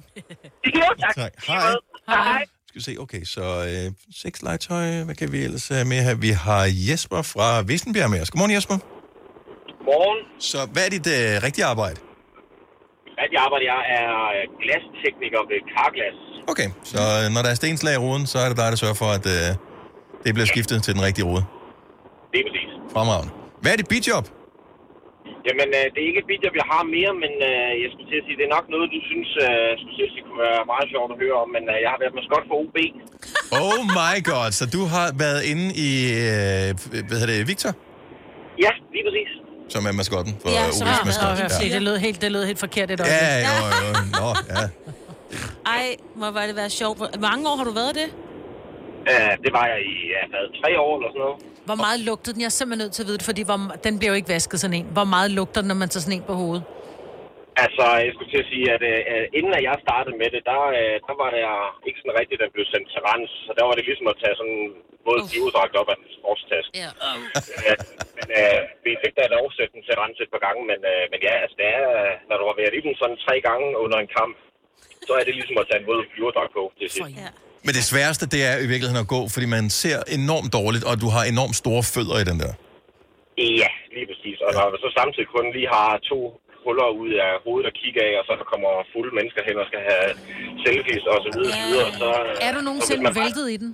Jo, tak. Tak. Hej. Hej. Skal vi se, okay, så øh, seks legetøj, hvad kan vi ellers have med her? Vi har Jesper fra Vissenbjerg med os. Godmorgen, Jesper. Morgen. Så hvad er dit øh, rigtige arbejde? Rigtig arbejde, jeg er øh, glastekniker ved Carglass. Okay, så øh, når der er stenslag i ruden, så er det dig, der sørger for, at øh, det bliver skiftet til den rigtige rude. Det er præcis. Fremragende. Hvad er dit bidjob? Jamen, øh, det er ikke et bidjob, jeg har mere, men øh, jeg skulle til at sige, det er nok noget, du synes, øh, skulle til at sige, kunne være meget sjovt at høre om, men øh, jeg har været maskot for OB. Oh my god, så du har været inde i, øh, hvad hedder det, Victor? Ja, lige præcis. Som er maskotten for Ja, ja, så OB's maskot. ja. det, lød helt, det lød helt forkert et Ja, øjeblik. jo, jo. Nå, ja. Ej, må var det være sjovt. Hvor mange år har du været det? Øh, det var jeg i ja, tre år eller sådan noget. Hvor meget lugtede den? Jeg er simpelthen nødt til at vide det, fordi hvor, den bliver jo ikke vasket sådan en. Hvor meget lugter den, når man tager sådan en på hovedet? Altså, jeg skulle til at sige, at øh, inden at jeg startede med det, der, øh, der var det ikke sådan rigtigt, at den blev sendt til rens. Så der var det ligesom at tage sådan både flyvedragt op af en sportstaske. Ja. Øh, men øh, vi fik da at sætte den til rens et par gange, men, øh, men ja, altså det er, øh, når du har været i den sådan tre gange under en kamp, så er det ligesom at tage en våd flyverdragt på til sidst. Men det sværeste, det er i virkeligheden at gå, fordi man ser enormt dårligt, og du har enormt store fødder i den der. Ja, lige præcis. Og når du så samtidig kun lige har to huller ud af hovedet at kigge af, og så der kommer fulde mennesker hen og skal have selfies og så videre, ja. så, videre, så Er du så nogensinde bare- væltet i den?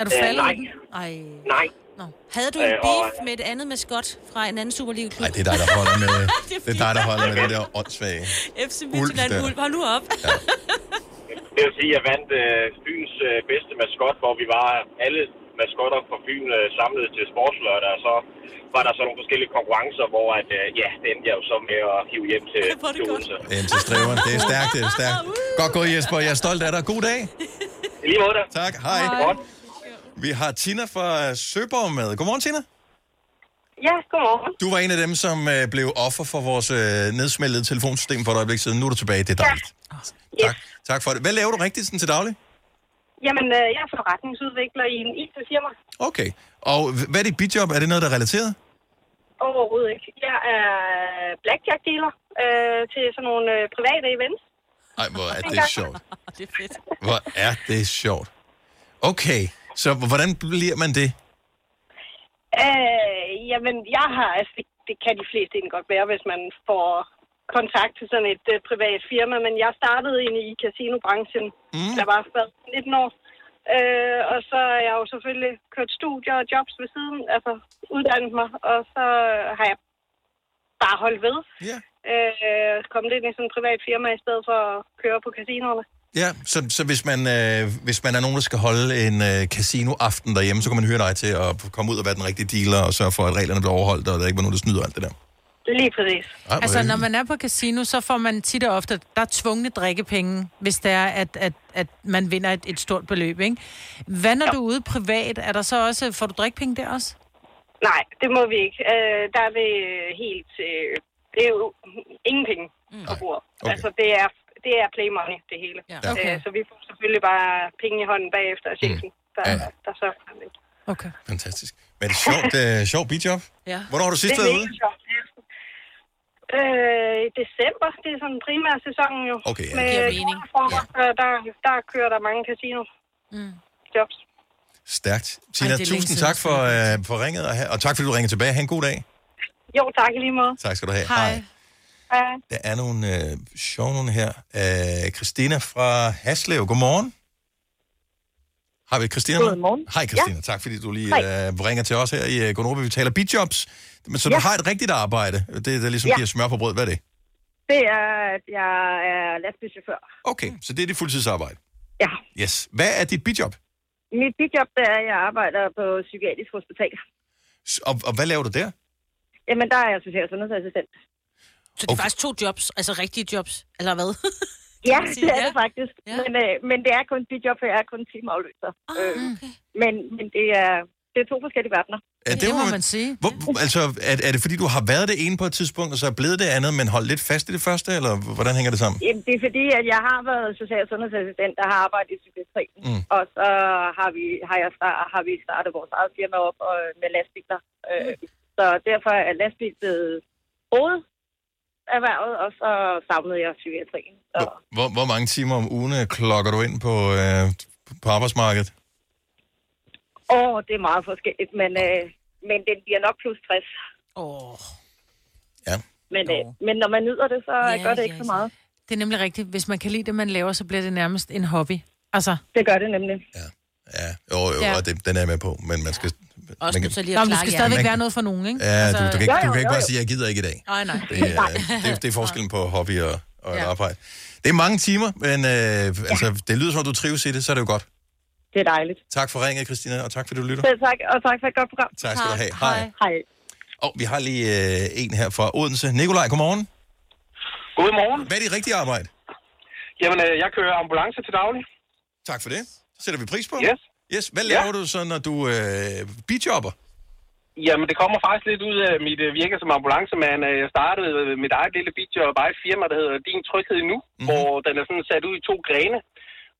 Er du Øh, faldet nej. i den? Ej. Nej. Nå. Havde du en Øh, og- beef med et andet maskot fra en anden Superliga-klub? Nej, det er dig, der holder med, Det er det er dig, der holder med det der åndssvage. FC Midtjylland. Ulf, hold nu op. Det vil sige, at jeg vandt øh, byens øh, bedste maskot, hvor vi var alle maskotter fra byen øh, samlet til sportslørdag, og så var der så nogle forskellige konkurrencer, hvor at, øh, ja, det endte jeg jo så med at hive hjem til, til Odense. Ind til striveren. Det er stærkt, det er stærkt. Godt gået, Jesper. Jeg er stolt af dig. God dag. I lige måde. Tak. Hej. Godt. Vi har Tina fra Søborg med. Godmorgen, Tina. Ja, godmorgen. Du var en af dem, som øh, blev offer for vores øh, nedsmeltede telefonsystem for et øjeblik siden. Nu er du tilbage. Det er dejligt. Tak. tak for det. Hvad laver du rigtigt sådan til daglig? Jamen, øh, jeg er forretningsudvikler i en IT-firma. Okay. Og hvad er dit bidjob? Er det noget, der er relateret? Overhovedet ikke. Jeg er blackjack-dealer øh, til sådan nogle øh, private events. Ej, hvor er det sjovt. det er fedt. Hvor er det sjovt. Okay, så hvordan bliver man det? Øh, jamen, jeg har, altså, det, det kan de fleste egentlig godt være, hvis man får kontakt til sådan et øh, privat firma, men jeg startede egentlig i casinobranchen, mm. der var været 19 år. Øh, og så er jeg jo selvfølgelig kørt studier og jobs ved siden, altså uddannet mig, og så har jeg bare holdt ved. Ja. Øh, kommet ind i sådan et privat firma i stedet for at køre på casinoerne. Ja, så, så hvis, man, øh, hvis man er nogen, der skal holde en øh, casino-aften derhjemme, så kan man høre dig til at komme ud og være den rigtige dealer og sørge for, at reglerne bliver overholdt, og der ikke var nogen, der snyder alt det der. Lige præcis. Hvor Altså, når man er på casino, så får man tit og ofte, der er tvungne drikkepenge, hvis det er, at, at, at man vinder et, et stort beløb, ikke? Hvad når du er ude privat? Er der så også, får du drikkepenge der også? Nej, det må vi ikke. Øh, der er det helt... Øh, det er jo ingen penge Mm. på bordet. Okay. Altså, det er, det er play money, det hele. Ja. Øh, Okay. så vi får selvfølgelig bare penge i hånden bagefter af chefen, der, Ja, der sørger for det. Okay. Fantastisk. Men det er sjovt, øh, sjovt bidjob. Ja. Hvornår har du sidst Det er været ude? sjovt. Øh, I december, det er sådan primær sæsonen jo. Okay, ja. Med Det giver mening. ja. der, der kører der mange casino mm. jobs. Stærkt. Tina, Ej, tusind tak for, øh, for ringet, og, og tak fordi du ringer tilbage. Ha' en god dag. Jo, tak i lige måde. Tak skal du have. Hej. Hej. Der er nogle øh, sjove nogle her. Øh, Christina fra Haslev, godmorgen. Har vi Christina med? Godmorgen. Hej Christina, ja. tak fordi du lige Hej. øh, ringer til os her i uh, Gonova. Vi taler bidjobs. Men så ja. Du har et rigtigt arbejde. Det, der ligesom Ja. giver smør på brød. Hvad er det? Det er, at jeg er lastbilchauffør. Okay, så det er dit fuldtidsarbejde. Ja. Yes. Hvad er dit bidjob? Mit bidjob, det er, at jeg arbejder på psykiatrisk hospital. S- Og, og hvad laver du der? Jamen, der er jeg social- og sundhedsassistent. Så det er faktisk to jobs, altså rigtige jobs, eller hvad? Ja, man sige, det er ja. det faktisk. Ja. Men, øh, men det er kun et bidjob, for jeg er kun timeafløser. Ah, øh, men, men det er, det er to forskellige verdener. Ja, det, må man sige. Hvor, altså, er, er det fordi, du har været det ene på et tidspunkt, og så er blevet det andet, men holdt lidt fast i det første, eller hvordan hænger det sammen? Jamen, det er fordi, at jeg har været social- og sundhedsassistent, der har arbejdet i psykiatrien. Mm. Og så har vi, har, jeg start, har vi startet vores eget firma op og, med lastbiler. Øh, så derfor er lastbil blevet erhvervet, og så savnede jeg psykiatrien. Så, Hvor, hvor mange timer om ugen øh, klokker du ind på, øh, på arbejdsmarkedet? åh, det er meget forskelligt, men, øh, men den bliver nok plus 60. Åh. Ja. Men, øh, men når man nyder det, så ja, gør det ikke så meget. Det er nemlig rigtigt. Hvis man kan lide det, man laver, så bliver det nærmest en hobby. Altså. Det gør det nemlig. Jo, jo, Ja. ja. og det, den er jeg med på, men man skal... Også man nødt til lige Nå, klare skal stadigvæk Man- være noget for nogen, ikke? Ja, du, du, kan ikke, du kan ikke bare sige, at jeg gider ikke i dag. Nej, nej. Det er, det, er, det er forskellen på hobby og, og ja. arbejde. Det er mange timer, men øh, altså, det lyder som, at du trives i det, så er det jo godt. Det er dejligt. Tak for ringet, Christina, og tak fordi du lytter. Selv tak, og tak for et godt program. Tak skal du have. Hej. Hej. Og vi har lige øh, en her fra Odense. Nikolaj, godmorgen. Godmorgen. Hvad er dit rigtige arbejde? Jamen, øh, jeg kører ambulance til daglig. Tak for det. Det sætter vi pris på. Yes. Yes. Hvad laver du så, når du øh, bidjobber? Jamen, det kommer faktisk lidt ud af mit øh, virke som ambulancemand. Øh, Jeg startede øh, mit eget lille bidjob og et firma, der hedder Din Tryghed Nu, mm-hmm. hvor den er sådan sat ud i to grene.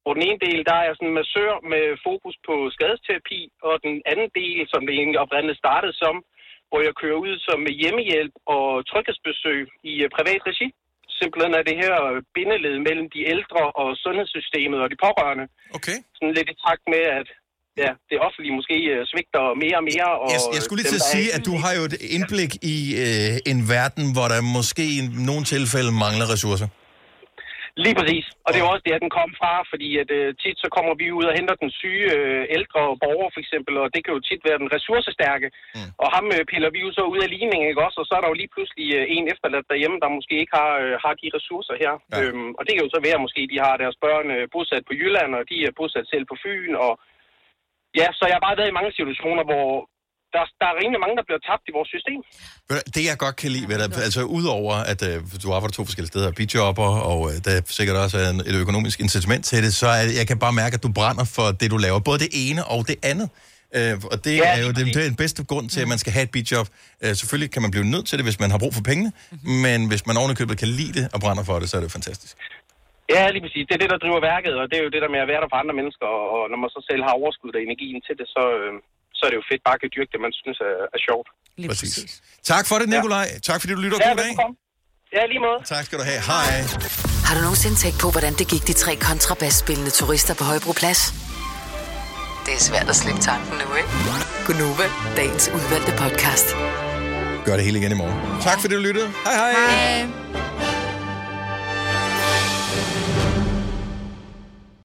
Hvor den ene del, der er jeg sådan massør med fokus på skadesterapi, og den anden del, som det egentlig oprindeligt startede som, hvor jeg kører ud som hjemmehjælp og tryghedsbesøg i privat regi. Simpelthen er det her øh, bindeled mellem de ældre og sundhedssystemet og de pårørende. Okay. Sådan lidt i takt med, at ja, det offentlige måske øh, svigter mere og mere. Og Jeg, jeg skulle lige dem, til at sige, at du har jo et indblik i øh, en verden, hvor der måske i nogle tilfælde mangler ressourcer. Lige præcis. Og det er også der, den kom fra, fordi at, øh, tit så kommer vi ud og henter den syge øh, ældre borger for eksempel, og det kan jo tit være den ressourcestærke. Mm. Og ham øh, piller vi jo så ud af ligningen, ikke også? Og så er der jo lige pludselig øh, en efterladt derhjemme, der måske ikke har, øh, har de ressourcer her. Ja. Øhm, og det kan jo så være, at måske de har deres børn øh, bosat på Jylland, og de er bosat selv på Fyn. Og ja, så jeg har bare været i mange situationer, hvor der, der er rimelig mange, der bliver tabt i vores system. Det jeg godt kan lide ved dig, altså udover at øh, du arbejder to forskellige steder, bidjobber, og øh, der er sikkert også en, et økonomisk incitament til det, så er, jeg kan bare mærke, at du brænder for det, du laver. Både det ene og det andet. Øh, og det Ja, er jo det, det er den bedste grund til, at man skal have et bidjob. Øh, selvfølgelig kan man blive nødt til det, hvis man har brug for pengene, men hvis man ovenikøbet kan lide det og brænder for det, så er det fantastisk. Ja, lige præcis. Det er det, der driver værket, og det er jo det der med at være der for andre mennesker, og, når man så selv har overskud og energien til det, så, øh, så er det jo fedt bare at kan dyrke det, man synes er, er sjovt. Lige præcis. Tak for det, Nikolaj. Ja. Tak fordi du lytter. Ja, God dag. Ja, lige måde. Tak skal du have. Hej. Har du nogensinde tænkt på, hvordan det gik de tre kontrabasspillende turister på Højbroplads? Det er svært at slippe tanken nu, ikke? Gunova, dagens udvalgte podcast. Gør det hele igen i morgen. Tak fordi du lyttede. Hej hej. hej.